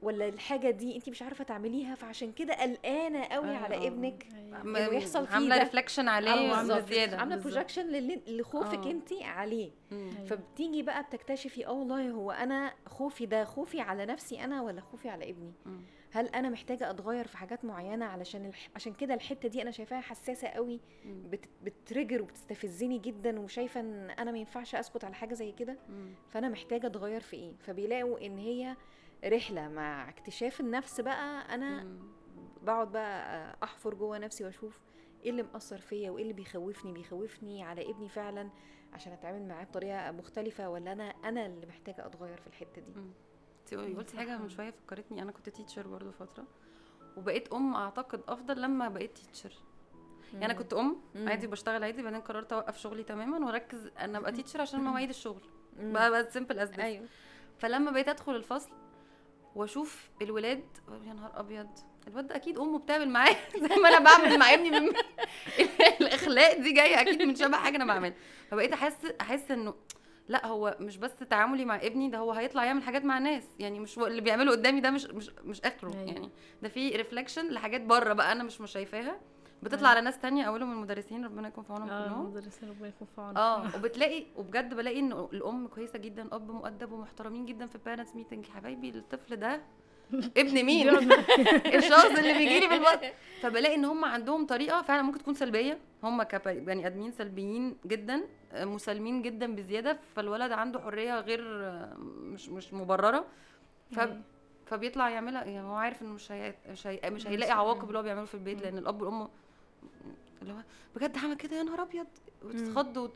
ولا الحاجة دي انت مش عارفة تعمليها فعشان كده قلقانة قوي أيوة. على ابنك أيوة. م- إنه يحصل فيه عاملة. reflection عليه. زياده عاملة. projection لخوفك. انت عليه مم. أيوة. فبتيجي بقى بتكتشفي آه والله هو أنا خوفي ده خوفي على نفسي أنا ولا خوفي على ابني مم. هل أنا محتاجة أتغير في حاجات معينة علشان الح... عشان كده الحتة دي أنا شايفاها حساسة قوي. بت... بترجر وبتستفزني جدا وشايفة إن أنا ما ينفعش أسكت على حاجة زي كده. فأنا محتاجة أتغير في إيه فبيلاقوا إن هي رحلة مع اكتشاف النفس بقى أنا. بقعد بقى أحفر جوه نفسي وأشوف إيه اللي مأثر فيا وإيه اللي بيخوفني بيخوفني على ابني فعلا عشان أتعامل معاه بطريقة مختلفة ولا أنا أنا اللي محتاجة أتغير في الحتة دي؟ انت قلتي حاجة من شوية فكرتني أنا كنت teacher برضو فترة وبقيت أم أعتقد أفضل لما بقيت teacher يعني أنا كنت أم. عادي بشتغل عادي بعدين قررت أوقف شغلي تماما وأركز ان أبقى teacher عشان مواعيد الشغل. بقى بقى simple as أيوه. فلما بقيت أدخل الفصل واشوف الولاد يا نهار أبيض الواد ده أكيد أمه بتعمل معاه زي ما أنا بعمل مع ابني من الأخلاق دي جاية أكيد من شبه حاجة أنا بعملها. فبقيت أحس أحس إنه لأ هو مش بس تعاملي مع ابني ده هو هيطلع يعمل حاجات مع ناس. يعني مش اللي بيعمله قدامي ده مش مش مش آخره. أيوة. يعني ده في reflection لحاجات بره بقى أنا مش مش شايفاها. بتطلع على ناس تانية أولهم المدرسين ربنا يكون في عونهم آه كلهم. مدرسين ربنا يكون في عونهم. آه وبتلاقي وبجد بلاقي ان الأم كويسة جدا أب مؤدب ومحترمين جدا في ال parents meeting حبايبي الطفل ده ابن مين؟ الشخص اللي بيجي لي بالبطن فبلاقي إن هم عندهم طريقة فعلا ممكن تكون سلبية. هم كبني آدمين سلبيين جدا آه، مسالمين جدا بزيادة فالولد عنده حرية غير آه، مش مش مبررة. ف. فبيطلع يعملها. يعني هو عارف إنه مش هي... مش, هي... مش هيلاقي عواقب اللي هو بيعمله في البيت لأن الأب والأم اللي هو بجد عمل كده؟ يا نهار أبيض! وتتخض وت...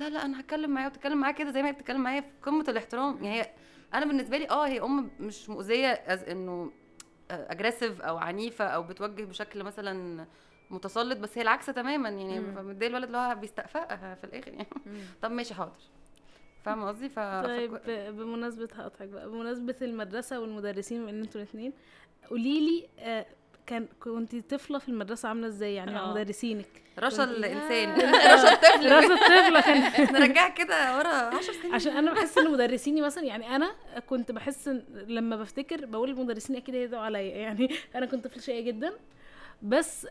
لا لا أنا هتكلم معاه وتتكلم معاه كده زي ما هي بتتكلم معايا في قمة الاحترام. يعني هي أنا بالنسبة لي آه هي أم مش مؤذية as إنه aggressive أو عنيفة أو بتوجه بشكل مثلا متسلط بس هي العكس تماما. يعني. فمدية الولد اللي هو بيستقفقها في الآخر يعني. طب ماشي حاضر. فاهمة قصدي؟ ف طيب فك- ب- بمناسبة هقطعك بقى بمناسبة المدرسة والمدرسين بما ان أنتوا الاثنين قولي لي آه كان كنت طفلة في المدرسة عاملة إزاي؟ يعني مع آه. مدرسينك. رشا الإنسان. رشا الطفل. راسة طفلة كان نرجعها كده ورا 10 سنين. عشان أنا بحس إن مدرسيني مثلا يعني أنا كنت بحس لما بفتكر بقول المدرسين أكيد هيدعوا عليا. يعني أنا كنت طفل شقي جدا. بس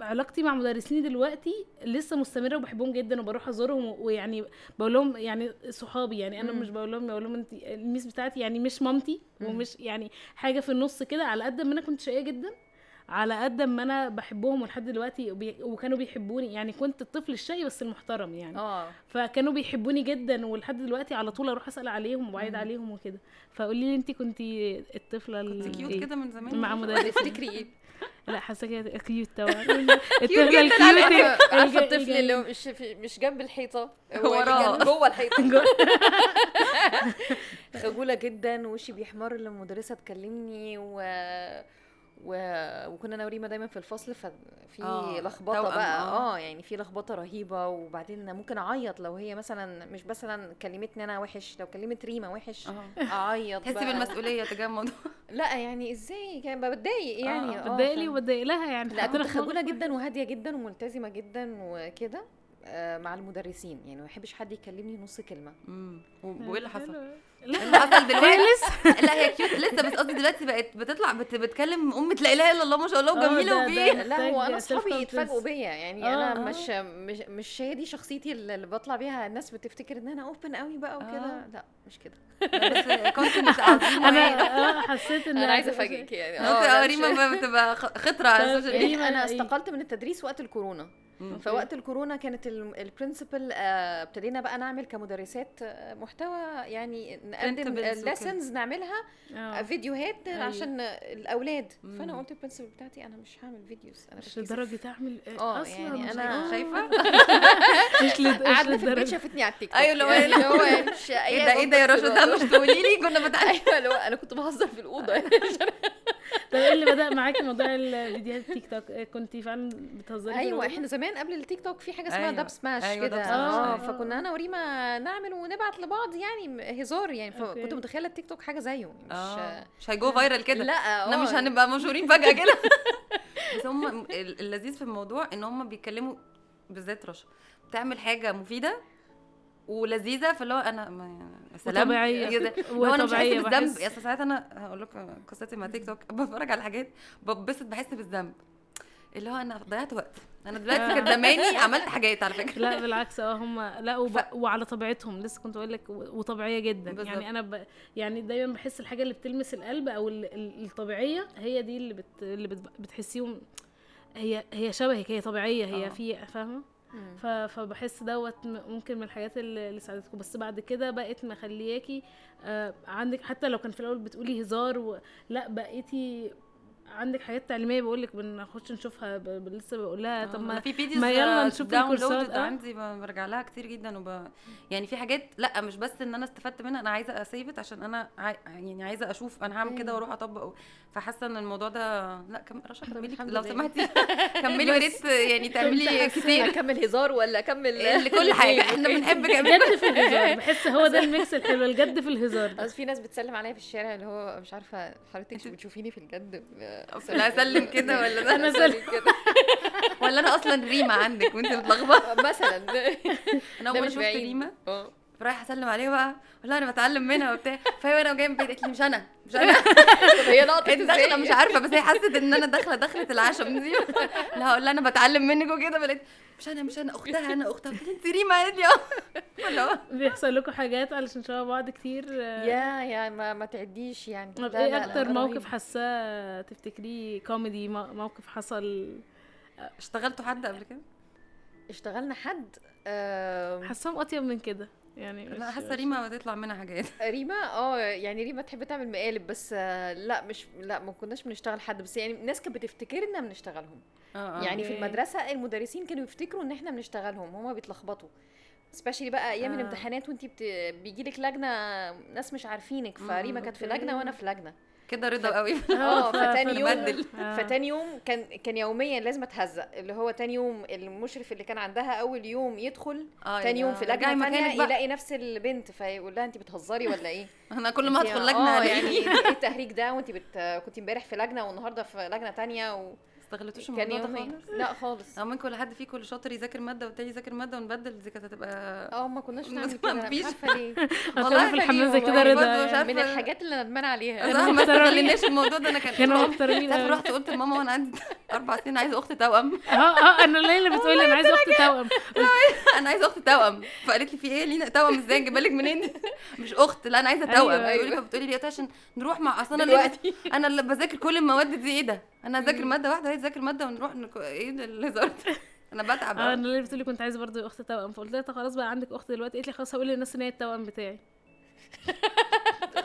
علاقتي مع مدرسيني دلوقتي لسه مستمرة وبحبهم جدا وبروح أزورهم ويعني بقول لهم يعني صحابي. يعني أنا مم. مش بقول لهم بقول لهم انت ال miss بتاعتي يعني مش مامتي مم. ومش يعني حاجة في النص كده. على قد ما أنا كنت شقية جدا على قد ما أنا بحبهم ولحد دلوقتي وبي... وكانوا بيحبوني. يعني كنت الطفل الشقي بس المحترم يعني. آه. فكانوا بيحبوني جدا ولحد دلوقتي على طول أروح أسأل عليهم وبعيد. عليهم وكده. فقولي لي انت كنتي الطفلة كنت cute إيه؟ كده من زمان؟ مع رشا. مدرس تفتكري إيه؟ لا حاساكي cute طبعا. الطفلة ال cute عارفة الطفل اللي مش مش جنب الحيطة. هو وراه. جوه الحيطة. خجولة جدا وشي بيحمر لما المدرسة تكلمني و... و... وكنا أنا وريما دايما في الفصل ففي آه، لخبطة بقى. آه. آه يعني في لخبطة رهيبة وبعدين ممكن أعيط لو هي مثلا مش مثلا كلمتني أنا وحش لو كلمت ريما وحش آه. أعيط تحسي. بالمسؤولية تجاه الموضوع. لا يعني إزاي؟ كان بتضايق يعني. آه، آه بتضايق لي وبتضايق لها يعني. لا كنت خجوله جدا وهادية جدا وملتزمة جدا وكده. آه، مع المدرسين يعني ما بحبش حد يكلمني نص كلمة امم وإيه اللي حصل؟ حلو. اللي لا حصل دلوقتي لا هي cute لسه بس قصدي دلوقتي بقت بتطلع بت بتكلم ام لا إله إلا الله ما شاء الله آه، وجميلة ده- لا هو أنا أصحابي. يتفاجئوا بيا يعني آه، أنا آه. مش مش مش هي دي شخصيتي اللي بطلع بيها الناس بتفتكر إن أنا open قوي بقى وكده آه. لا مش كده بس أنا يعني آه، حسيت إن أنا عايزة أفاجئك يعني مش- ريما بتبقى خطرة على طيب، ال social إيه؟ ميديا أنا إيه؟ استقلت من التدريس وقت الكورونا. فوقت الكورونا كانت ال principal ابتدينا بقى نعمل كمدرسات آه، محتوى يعني نقدم. lessons نعملها آه. فيديوهات أيوة. عشان الأولاد. مم. فأنا قلت ال principal بتاعتي أنا مش هعمل videos أنا مش أعمل آه، أصلا يعني آه. شايفه مش لد- مش قعدنا في البيت شافتني على التيك توك. أيوة، لو يعني هي- اللي هو مش إيه ده إيه ده يا رشا ده مش تقولي لي؟ كنا بتعلم أيوه اللي هو أنا كنت بهزر في الأوضة. يعني طب إيه اللي بدأ معاكي موضوع الفيديوهات التيك توك آه، كنتي فعلا بتهزري في أيوه؟ إحنا زمان قبل التيك توك في حاجة اسمها أيوة. دب سماش أيوة، كده سماش. آه آه. فكنا أنا وريما نعمل ونبعت لبعض يعني هزار يعني. فكنت متخيلة التيك توك حاجة زيه مش آه مش هيجو فايرال كده لا إحنا آه. مش هنبقى مشهورين فجأة كده بس هم ال- اللذيذ في الموضوع إن هم بيتكلموا بالذات رشا بتعمل حاجة مفيدة ولذيذة فاللي هو أنا ما يا سلام. اللي هو أنا مش بالذنب. يا ساعات أنا هقول لكم قصتي مع تيك توك بتفرج على حاجات ببسط بحس بالذنب اللي هو أنا ضيعت وقت أنا دلوقتي. كان زماني عملت حاجات على فكرة لا بالعكس آه هم لا وب... وعلى طبيعتهم لسه كنت أقول لك وطبيعية جدا بالظبط. يعني أنا ب... يعني دايما بحس الحاجة اللي بتلمس القلب أو ال... ال- الطبيعية هي دي اللي بت... اللي بت... بتحسيهم هي هي شبهك هي طبيعية هي آه. في فاهمة. ف... فبحس دوت ممكن من الحاجات اللي ساعدتكم بس بعد كده بقت مخلياكي آه عندك حتى لو كان في الأول بتقولي هزار و... لا بقيتي عندك حاجات تعليمية بقول لك بنخش نشوفها ب... لسه بقول لها طب ما أنا في فيديوز ما يلا آه، نشوف الكورسات، آه. عندي برجع لها كتير جدا وب... يعني في حاجات لا مش بس إن أنا استفدت منها أنا عايزة اسيفت عشان أنا عاي... يعني عايزة أشوف أنا هعمل كده أيوة. وأروح أطبق فحاسة إن الموضوع ده لا كم... رشا كملي لو. سمحتي. كملي ويا ريت يعني تعملي كتير. أكمل هزار ولا أكمل؟ لكل حاجة. إحنا بنحب كمان. جد في الهزار. بحس هو ده الميكس الحلو الجد في الهزار. بس في ناس بتسلم عليا في الشارع اللي هو مش عارفة حضرتك بتشوفيني في الجد؟ لا أسلم كده ولا ده أنا أنا سلم. كده. ولا أنا أصلا ريما عندك وانت متلخبطه مثلا. أنا اول ما مش شفت. ريما آه رايحه اسلم عليها بقى والله أنا بتعلم منها وبتاع. فهي وأنا جاية من البيت قالت لي مش أنا مش أنا. هي لقطت انت داخلة مش عارفة بس هي حست إن أنا داخلة دخلة العشم دي. لا هقول لها أنا بتعلم منك وكده فلقيت مش أنا مش أنا. أختها أنا أختها. قلت لها انت ريما قالت لي آه. بيحصل لكم حاجات علشان شبه بعض كتير؟ يا يا ما, ما تعديش يعني. طب إيه أكتر. موقف حاساه تفتكريه؟ كوميدي مو- موقف حصل؟ اشتغلتوا حد قبل كده؟ اشتغلنا حد آم، حاساهم أطيب من كده. يعني لا مش- حاسة ريما بتطلع منها حاجات ريما آه يعني ريما تحب تعمل مقالب بس آه، لا مش لا ما كناش بنشتغل حد بس يعني الناس كانت بتفتكرنا بنشتغلهم آه يعني في. المدرسة المدرسين كانوا يفتكروا إن إحنا بنشتغلهم هما بيتلخبطوا سبيشالي بقى أيام آه. الامتحانات وانتي بت... بيجي لك لجنة ناس مش عارفينك فريما مم، كانت في. لجنة وأنا في لجنة كده رضا قوي آه فتاني يوم. آه. فتاني يوم كان كان يوميا لازم أتهزق اللي هو تاني يوم المشرف اللي كان عندها أول يوم يدخل آه تاني يوم في لجنة تانية. يلاقي نفس البنت فيقول لها انت بتهزري ولا إيه أنا كل ما أدخل لجنة آه الاقي يعني إيه التهريج ده وانت بت... كنت امبارح في لجنة والنهاردة في لجنة تانية و... استغلتوش كان يومين. لا خالص. ممكن كل حد فيكم اللي شاطر يذاكر مادة والتاني يذاكر مادة ونبدل دي كانت هتبقى آه ما كناش ما نعمل كده. مش عارفة ليه؟ والله في الحمام زي كده رضا. من الحاجات اللي ندمان عليها. صح ما. استغلناش الموضوع ده أنا كان كانوا أوي. رحت قلت لماما وأنا عندي أربع سنين عايزة أخت توأم. آه آه أنا ليلى بتقولي أنا عايزة أختي توأم. أنا عايزة أخت توأم. فقالت لي في إيه؟ لينا توأم إزاي؟ نجيبها لك منين؟ مش أخت لا أنا عايزة توأم. أيوة، بتقولي أيوة. فبتقولي لي إيه عشان نروح مع أصل أنا أنا اللي بذاكر كل المواد دي إيه ده؟ أنا اذاكر مادة واحدة هي تذاكر مادة ونروح نك... إيه الهزار أنا بتعب آه. أنا ليلى بتقولي كنت عايزة برضه أخت توأم فقلت لها طب خلاص بقى عندك أخت دلوقتي قالت لي خلاص هقول للناس إن هي التوأم بتاعي.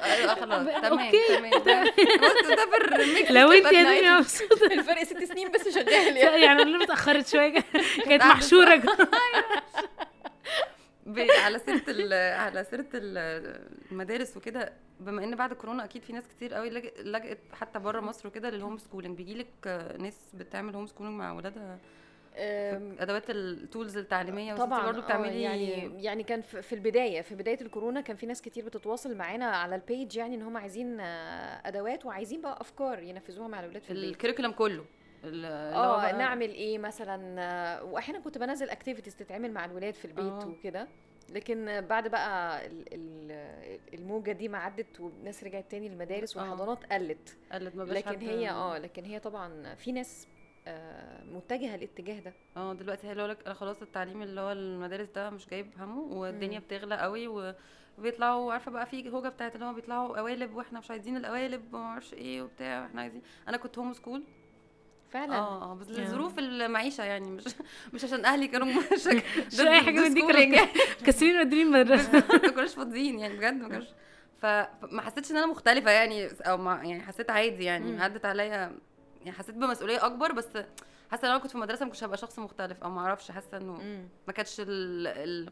أيوه خلاص. تمام. تمام. ده في الريميكس لو أنت يا دنيا مبسوطة. الفرق ست سنين بس شغال يعني. يعني اللي اتاخرت شوية. كانت محشورة. ب- على سيرة ال- على سيرة ال- المدارس وكده بما إن بعد كورونا أكيد في ناس كتير قوي لج- لجأت حتى بره مصر وكده لل homeschooling بيجي لك ناس بتعمل homeschooling مع اولادها أم، أدوات ال tools التعليمية طبعا برضه آه، بتعملي يعني يعني كان في البداية في بداية الكورونا كان في ناس كتير بتتواصل معانا على ال page يعني إن هم عايزين آه، أدوات وعايزين بقى أفكار ينفذوها مع الاولاد في البيت. ال curriculum كله. آه نعمل إيه مثلا؟ آه، واحيانا كنت بنزل activities تتعمل مع الولاد في البيت. وكده. لكن بعد بقى ال- ال- الموجة دي ما عدت والناس رجعت تاني المدارس. والحضانات قلت قالت ما لكن هي آه لكن هي طبعا في ناس آه، متجهة الاتجاه ده آه دلوقتي هيقول لك خلاص التعليم اللي هو المدارس ده مش جايب همه والدنيا. بتغلى قوي و- وبيطلعوا عارفة بقى في هوجة بتاعت اللي هو بيطلعوا قوالب وإحنا مش عايزين القوالب وما أعرفش إيه وبتاع إحنا عايزين أنا كنت هوم سكول فعلا. آه آه بس. لظروف المعيشة يعني مش مش عشان أهلي كانوا مش أي حاجة من دي كانوا كاسرين مدرين مدرسة. ما كناش فاضيين يعني بجد ما كانوش. ف- فما حسيتش إن أنا مختلفة يعني أو ما يعني حسيت عادي يعني. عدت عليا يعني حسيت بمسؤولية أكبر بس حاسة لو أنا كنت في المدرسة ما كنتش هبقى شخص مختلف أو ما أعرفش حاسة إنه. ما كانتش ال... ال...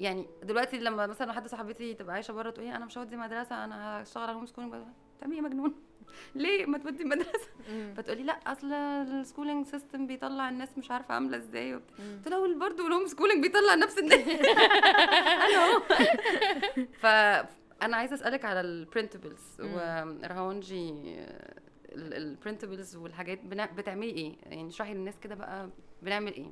يعني دلوقتي لما مثلا حد صاحبتي تبقى عايشة بره تقول لي أنا مش هودي مدرسة أنا هشتغل على home schooling تعملي إيه مجنون. ليه ما تودي مدرسه مم. فتقولي لا أصل ال schooling system بيطلع الناس مش عارفة عاملة إزاي. قلت لها برضه ال home schooling بيطلع نفس الناس أنا أهو. فانا عايزة أسألك على ال printables. ورهونجي ال printables والحاجات بتعملي إيه؟ يعني اشرحي للناس كده بقى بنعمل إيه.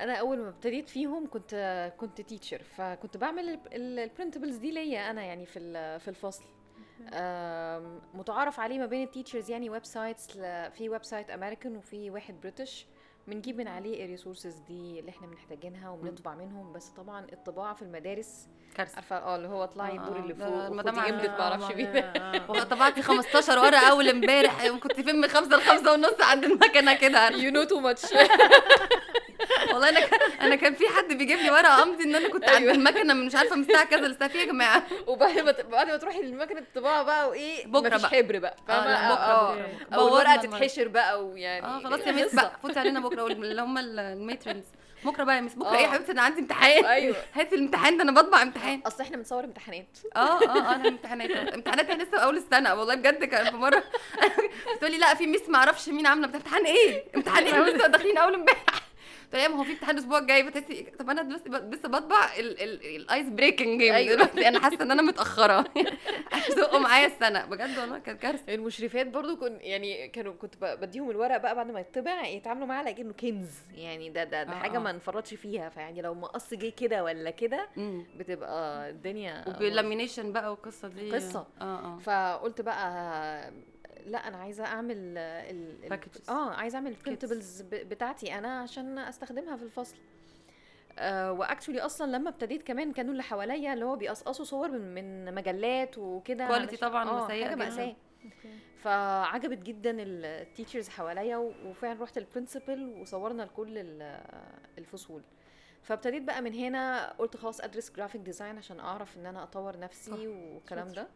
أنا أول ما ابتديت فيهم كنت كنت teacher فكنت بعمل ال printables دي ليا أنا يعني في في الفصل. متعارف عليه ما بين ال teachers يعني websites في website American وفي واحد British بنجيب من عليه ال resources دي اللي إحنا محتاجينها وبنطبع منهم بس طبعا الطباعة في المدارس كارثة. عارفة آه اللي هو اطلعي الدور آه، اللي فوق المدام عارفة. جامدة معرفش مين وطبعت 15 ورقة أول امبارح كنت فين من خمسة لخمسة ونص عند المكنة كده. you know too much والله أنا أنا كان في حد بيجيب لي ورقة امضي إن أنا كنت عند أيوة. المكنة من مش عارفة من الساعة كذا للساعه في يا جماعة. وبعد ما بعد ما تروحي لمكنه الطباعه بقى وإيه مفيش بقى. حبر بقى آه فاهمة؟ بكرة آه. بكرة. بكرة. أو الورقه بوظنا المرة. تتحشر بقى ويعني آه خلاص يا miss. بقى. فوتي علينا بكرة اللي هم ال matrons بكرة بقى يا miss بكرة آه. إيه يا حبيبتي؟ أنا عندي امتحان. أيوه. هاتي الامتحان ده أنا بطبع امتحان. أصل إحنا بنصور امتحانات. آه آه آه أنا امتحانات امتحانات إحنا لسه أول السنة. والله بجد كان في مرة. بتقولي لا في miss ما أعرفش مين عاملة. امتحان إيه؟ امتحان إيه؟ لسه داخلين أول امبارح. ما هو في امتحان الأسبوع الجاي فتحسي طب أنا دلوقتي لسه بطبع ال ice breaking جيم أيوة. دلوقتي. أنا حاسة إن أنا متأخرة. زقوا معايا السنة. بجد والله كانت كارثة. المشرفات برضو كن يعني كانوا كنت بديهم الورق بقى بعد ما يطبع يتعاملوا معاه على انه كنز. يعني ده ده, ده آه، حاجة. ما نفرطش فيها. فيعني لو مقص جه كده ولا كده بتبقى الدنيا وبال lamination بقى والقصة دي. قصة. آه آه. فقلت بقى لا أنا عايزة أعمل ال ال- packages. آه عايزة أعمل ال printables بتاعتي أنا عشان أستخدمها في الفصل آه و actually أصلا لما ابتديت كمان كانوا اللي حواليا اللي هو بيقصقصوا صور من من مجلات وكده علشان- طبعاً آه حاجة جداً. مأساة فعجبت جدا ال teachers حواليا وفعلا رحت ال principal وصورنا لكل ال- الفصول فابتديت بقى من هنا قلت خلاص أدرس graphic design عشان أعرف إن أنا أطور نفسي. والكلام. ده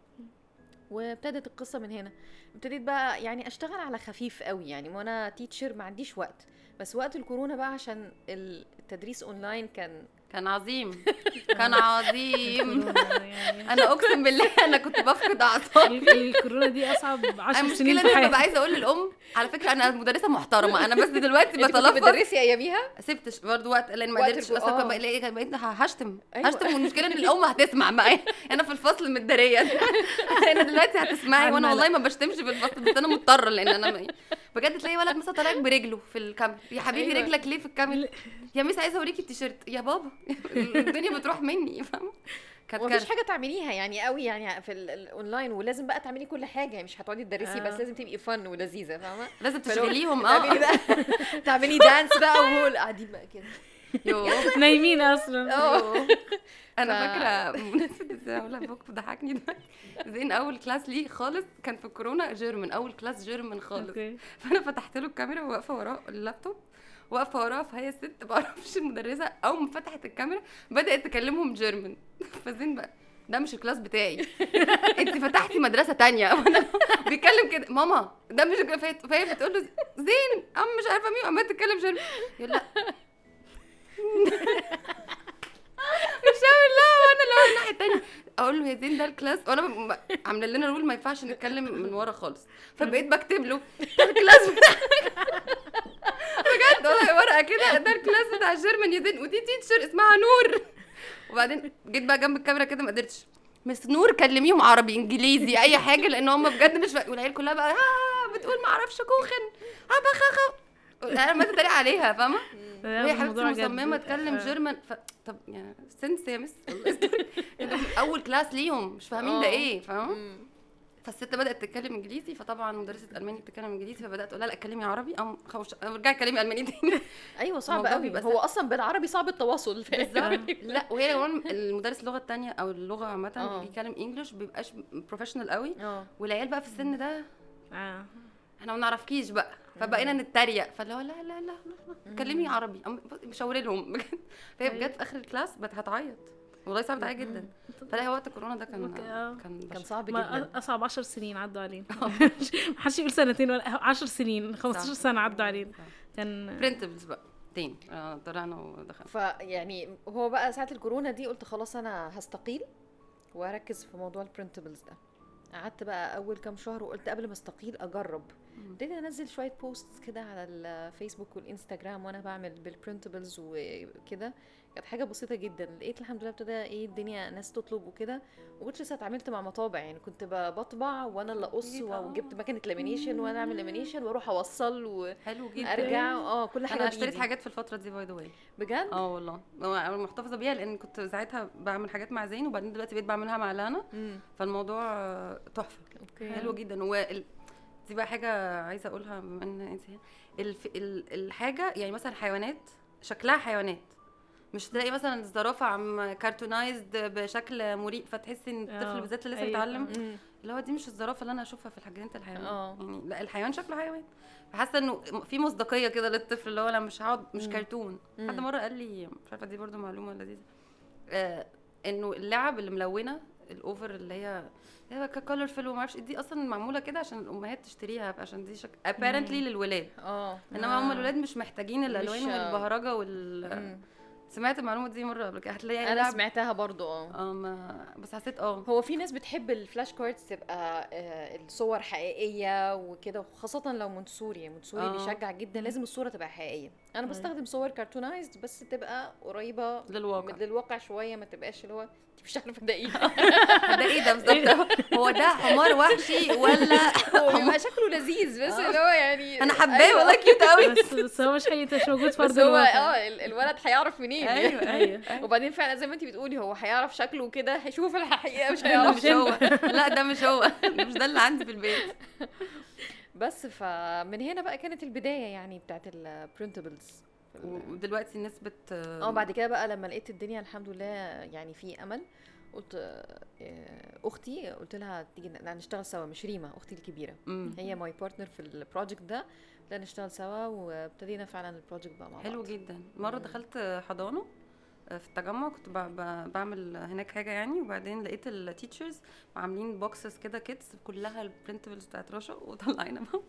وابتدت القصة من هنا. ابتديت بقى يعني أشتغل على خفيف قوي يعني وأنا teacher ما عنديش وقت. بس وقت الكورونا بقى عشان التدريس اونلاين كان كان عظيم. كان عظيم. يعني. أنا أقسم بالله أنا كنت بفقد أعصابي. ال- الكورونا دي أصعب 10 المشكلة سنين في أنا ببقى حياتي عايزة أقول للأم على فكرة أنا مدرسة محترمة. أنا بس دلوقتي بتلفظ. بتدرسي أياميها؟ سبتش برضه وقت لأن ما قدرتش أصلا آه. بقيت هشتم. أيوة. هشتم والمشكلة إن الأم هتسمع بقى أنا في الفصل متدارية. أنا دلوقتي هتسمعي وأنا. والله ما بشتمش في الفصل بس أنا مضطرة لأن أنا بجد تلاقي ولد مثلا طالع برجله في الكاميرا. يا حبيبي أيوة. رجلك ليه في الكاميرا؟ يا miss عايزة اوريكي التيشيرت. يا بابا. الدنيا بتروح مني فاهمة؟ كانت كارثة. حاجة تعمليها يعني قوي يعني في ال- الاونلاين ولازم بقى تعملي كل حاجة. يعني مش هتقعدي تدرسي آه. بس لازم تبقي fun ولذيذة فاهمة؟ لازم تشغليهم. تعملي آه. تعملي dance بقى وهو قاعدين بقى كده. نايمين أصلا. آه أنا فاكرة بمناسبه إزاي أقول لك موقف ضحكني دلوقتي زين أول class ليه خالص كان في الكورونا German أول class German خالص. أوكي. فأنا فتحت له الكاميرا وواقفة وراه اللابتوب واقفة وراه فهي الست ما أعرفش المدرسة أول ما فتحت الكاميرا بدأت تكلمهم German. فزين بقى ده مش ال class بتاعي. انت فتحتي مدرسة تانية. وأنا بيتكلم كده ماما ده مش فهي فهي بتقول له زين أم مش عارفة مين. وعمال تتكلم German. يقول لأ مش هعمل لا وأنا اللي هو الناحية التانية. أقول له يا زين ده ال class. وأنا عاملة لنا rule ما ينفعش نتكلم من ورا خالص. فبقيت بكتب له ده ال class بجد والله ورقة كده ده ال class بتاع German يا زين. ودي teacher اسمها نور. وبعدين جيت بقى جنب الكاميرا كده ما قدرتش. miss نور كلميهم عربي انجليزي أي حاجة لأن هم بجد مش. والعيال كلها بقى آه بتقول ما أعرفش Kuchen. عبخخ أنا ما تتريق عليها فاهمة؟ وهي حبيبتي. مصممة اتكلم آه. جيرمان ف... طب يعني سنس يا مس. أول كلاس ليهم مش فاهمين ده آه. إيه فاهمة. فالست بدأت تتكلم إنجليزي فطبعا مدرسة الماني بتتكلم إنجليزي فبدأت أقول لها لا اتكلمي عربي أم خوش ارجعي اتكلمي ألماني تاني. أيوه صعب قوي. بيبقى هو أصلا بالعربي صعب التواصل. بالظبط. لا وهي كمان المدرس اللغة التانية أو اللغة آه. عامه بيتكلم انجلش بيبقاش بروفيشنال قوي. والعيال بقى في السن ده آه. إحنا ما نعرفكيش بقى. فبقينا نتريق. فاللي هو لا لا لا لا اتكلمي عربي. مشاوري لهم بجد. فهي بجد في آخر ال class بقت هتعيط. والله صعبت عليا جدا. فلا هو وقت الكورونا ده كان آه. كان كان. صعب ما جدا. أصعب 10 سنين عدوا علينا. محدش يقول سنتين ولا 10 سنين. 15 صح. سنة عدوا علينا. كان printables بقى. تاني. آه، طلعنا ودخلنا. فيعني هو بقى ساعة الكورونا دي قلت خلاص أنا هستقيل واركز في موضوع ال printables ده. قعدت بقى أول كام شهر وقلت قبل ما أستقيل أجرب. ابتديت انزل شوية posts كده على الفيسبوك والانستجرام وأنا بعمل بال printables وكده. كانت حاجة بسيطة جدا. لقيت الحمد لله ابتدى إيه الدنيا ناس تطلب وكده. وكنت لسه اتعاملت مع مطابع. يعني كنت بطبع وأنا اللي أقص. وجبت مكنة lamination وأنا اعمل lamination وأروح أوصل حلو جدا. آه كل حاجة أنا اشتريت. حاجات في الفترة دي by the way بجد؟ آه والله. محتفظة بيها لأن كنت ساعتها بعمل حاجات مع زين وبعدين دلوقتي بقيت بعملها مع لانا. فالموضوع تحفة. حلو جدا. دي بقى حاجة عايزة أقولها بما إن أنت. الف... ال... الحاجة يعني مثلا حيوانات شكلها حيوانات مش تلاقي مثلا الزرافة عم كارتونايزد بشكل مريب فتحسي إن آه، الطفل بالذات اللي لسه أيوة. بيتعلم مم. اللي هو دي مش الزرافة اللي أنا أشوفها في الحاجات الحيوان آه. يعني لا الحيوان شكله حيوان فحاسة إنه في مصداقية كده للطفل اللي هو أنا مش هقعد مش. كرتون حد. مرة قال لي مش عارفة دي برضو معلومة لذيذة آه إنه اللعب اللي ملونة ال over اللي هي هي colorful وما أعرفش إيه، دي أصلا معمولة كده عشان الأمهات تشتريها عشان دي شك... apparently للولاد. آه. إنما هم آه. الولاد مش محتاجين الألوان والبهرجة وال مم. سمعت المعلومة دي مرة قبل كده. هتلاقي أنا لعب- سمعتها برضو آه. آه ما بس حسيت آه. هو في ناس بتحب ال flash cards تبقى آه، الصور حقيقية وكده وخاصة لو Montessori Montessori آه. بيشجع جدا لازم الصورة تبقى حقيقية. أنا بستخدم صور cartoonized بس تبقى قريبة للواقع. من للواقع شوية ما تبقاش اللي هو مش عارفة ده إيه. ده إيه ده بالظبط؟ هو ده حمار وحشي ولا هو بيبقى شكله لذيذ بس اللي هو يعني أنا حباه أيوة. والله cute قوي. بس بس هو مش حقيقي مش موجود في أرض هو آه ال- الولد هيعرف منين أيوه أيوه وبعدين فعلا زي ما انت بتقولي هو هيعرف شكله كده هيشوف الحقيقة مش هيعرف مش هو. لا ده مش هو. مش ده اللي عندي في البيت. بس فمن هنا بقى كانت البداية يعني بتاعت ال printables ودلوقتي نسبة آه بعد كده بقى لما لقيت الدنيا الحمد لله يعني في أمل قلت آه، أختي قلت لها تيجي نشتغل سوا مش ريما أختي الكبيرة. مم. هي my partner في ال project ده لا نشتغل سوا وابتدينا فعلا ال project بقى مع بعض. حلو جدا. مرة دخلت حضانة آه، في التجمع كنت ب- ب- بعمل هناك حاجة يعني وبعدين لقيت ال teachers عاملين boxes كده kits كلها ال printables بتاعت رشا وطلعينا بقى.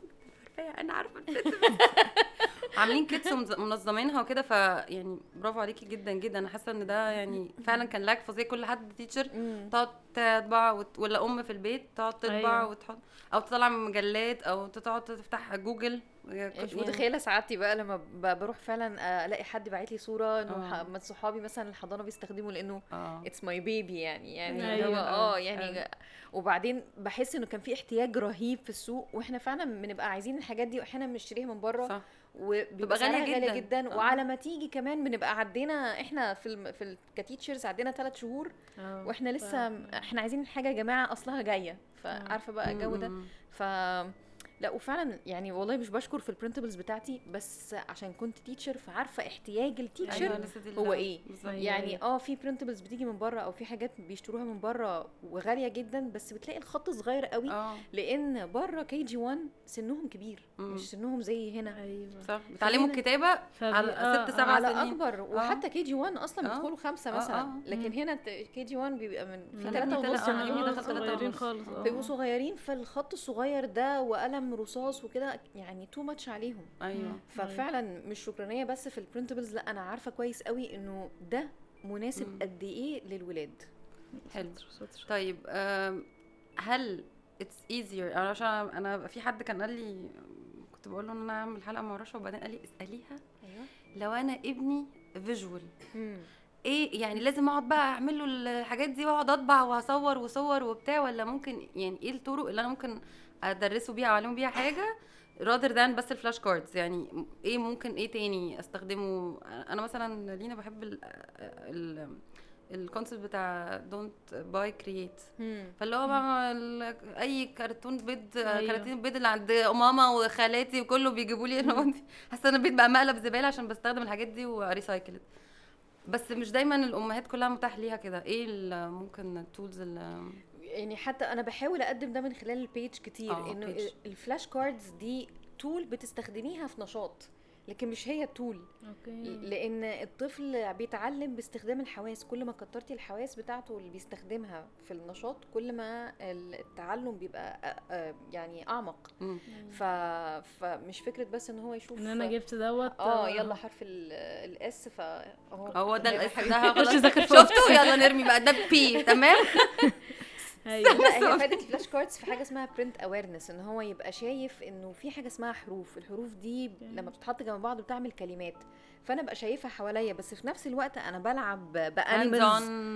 أنا عارفة ال printables عاملين kits ومنظمينها وكده فيعني برافو عليكي جدا جدا أنا حاسة إن ده يعني فعلا كان lack فظيع كل حد teacher. تقعد تطبع وت... ولا أم في البيت تقعد تطبع أيوة. وتحط أو تطلع من مجلات أو تقعد تفتح جوجل يعني مش متخيلة سعادتي بقى لما بروح فعلا آه، ألاقي حد باعت لي صورة إنه آه. من صحابي مثلا الحضانه بيستخدموا لأنه it's my baby يعني يعني أيوة. هو آه يعني أيوة. وبعدين بحس إنه كان في احتياج رهيب في السوق وإحنا فعلا بنبقى عايزين الحاجات دي واحيانا بنشتريها من بره صح وبيبقى غالية غالية غاليه جداً. جدا آه. وعلى ما تيجي كمان بنبقى عدينا إحنا في الم... في ال... ك teachers عدينا ثلاث شهور آه. وإحنا لسه إحنا عايزين الحاجة يا جماعة أصلها جاية فعارفة بقى الجو ده. ف لا وفعلا يعني والله مش بشكر في ال printables بتاعتي بس عشان كنت teacher فعارفة احتياج ال teacher أيوة، هو إيه؟ بالظبط. أيوة. يعني آه في printables بتيجي من بره أو في حاجات بيشتروها من بره وغالية جدا بس بتلاقي الخط صغير قوي آه لأن بره KG 1 سنهم كبير مم. مش سنهم زي هنا أيوه صح بتعلموا فهنا- الكتابة فبي- على آه، ست سبع على سنين أكبر وحتى KG 1 أصلا آه. بيدخلوا خمسة آه، مثلا آه. لكن مم. هنا KG 1 بيبقى من في في ونص يعني آه، صغيرين خالص آه. بيبقوا صغيرين فالخط الصغير ده وقلم رصاص وكده يعني too much عليهم. أيوه. ففعلا مش شكرانية بس في ال printables لأ أنا عارفة كويس قوي إنه ده مناسب. قد إيه للولاد. حلو. طيب هل it's easier عشان أنا في حد كان قال لي كنت بقول له إن أنا أعمل حلقة مع رشا وبعدين قال لي اسأليها. أيوه. لو أنا ابني visual إيه يعني لازم أقعد بقى أعمل له الحاجات دي وأقعد أطبع وأصور وصور وبتاع ولا ممكن يعني إيه الطرق اللي أنا ممكن أدرسه بيها اعلمه بيها حاجة rather than بس ال flash cards يعني إيه ممكن إيه تاني أستخدمه؟ أنا مثلا لينا بحب ال ال ال concept بتاع don't buy create فاللي هو أي كرتون بيض أيوة. كراتين بيض اللي عند ماما وخالاتي وكله بيجيبوا لي دي- حاسة إن البيت بقى مقلب زبالة عشان بستخدم الحاجات دي و recycle بس مش دايما الأمهات كلها متاح ليها كده. إيه ممكن ال tools اللي يعني حتى أنا بحاول أقدم ده من خلال ال page كتير آه، إنه. ال flash cards دي tool بتستخدميها في نشاط لكن مش هي ال tool okay. لأن الطفل بيتعلم باستخدام الحواس كل ما كترتي الحواس بتاعته اللي بيستخدمها في النشاط كل ما التعلم بيبقى يعني أعمق. مم. ف... فمش فكرة بس إن هو يشوف إن أنا جبت دوت آه يلا حرف ال S فاهو هو ده ال S. ده خلاص. شفتوا يلا نرمي بقى. ده B تمام؟ لا هي فايده ال flash cards في حاجة اسمها print awareness إن هو يبقى شايف إنه في حاجة اسمها حروف الحروف دي لما بتتحط جنب بعض بتعمل كلمات فأنا ابقى شايفها حواليا بس في نفس الوقت أنا بلعب ب animals.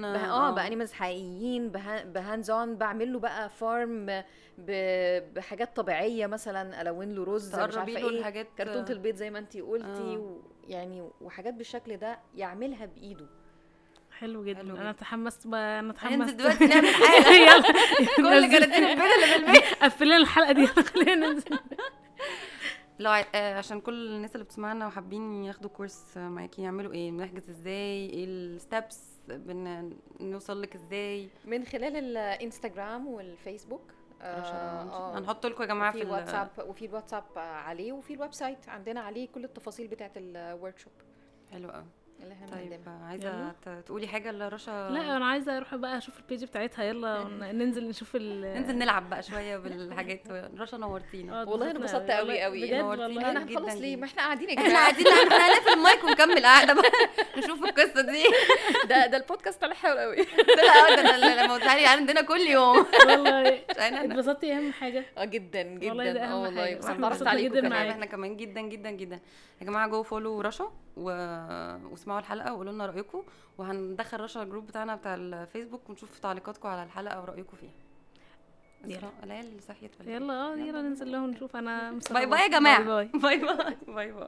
آه ب animals حقيقيين به... ب hands on بعمل له بقى farm. بحاجات طبيعية مثلا ألون له رز مش عارفة إيه الحاجات كرتونه البيض زي ما أنتي قلتي آه. يعني وحاجات بالشكل ده يعملها بإيده حلو جدا. حلو أنا. تحمست بقى أنا اتحمست. دلوقتي نعمل حاجة. يلا. كل ننزل. كراتين البيض اللي في البيت. قفلنا الحلقة دي. خلينا ننزل. لو آه، عشان كل الناس اللي بتسمعنا وحابين ياخدوا course آه، معاكي يعملوا إيه؟ بنحجز إزاي؟ إيه ال steps بنوصل لك إزاي؟ من خلال الانستغرام والفيسبوك آه هنحط لكم يا جماعة في في ال- واتساب وفي الواتساب عليه وفي ال website عندنا عليه كل التفاصيل بتاعه ال workshop حلو قوي اللي إحنا طيب آه، عايزة تقولي حاجة لرشا؟ لا أنا عايزة أروح بقى أشوف ال page بتاعتها. يلا ننزل نشوف ال ننزل نلعب بقى شوية بالحاجات. رشا نورتينا. آه، والله أنا انبسطت قوي قوي نورتينا إحنا هنخلص ليه. ما إحنا قاعدين يا إحنا جماعة. قاعدين لا، إحنا هنقفل المايك ونكمل قاعدة بقى. نشوف القصة دي. ده ده البودكاست طلع حلو قوي لا ده أنا لما لي عندنا كل يوم. والله. اتبسطتي أهم حاجة. آه جدا جدا. والله ده آه. بس وإحنا اتعرفت انبسطنا عليكم جداً كمان. معاك. إحنا كمان جدا جدا جدا. يا جماعة go follow رشا. و... واسمعوا الحلقة وقولوا لنا رأيكم وهندخل رشا ال group بتاعنا بتاع الفيسبوك ونشوف تعليقاتكم على الحلقة ورايكم فيها يلا. ليالي صحيت إيه؟ يلا آه يلا ننزل له ونشوف أنا bye. bye يا جماعة bye bye bye bye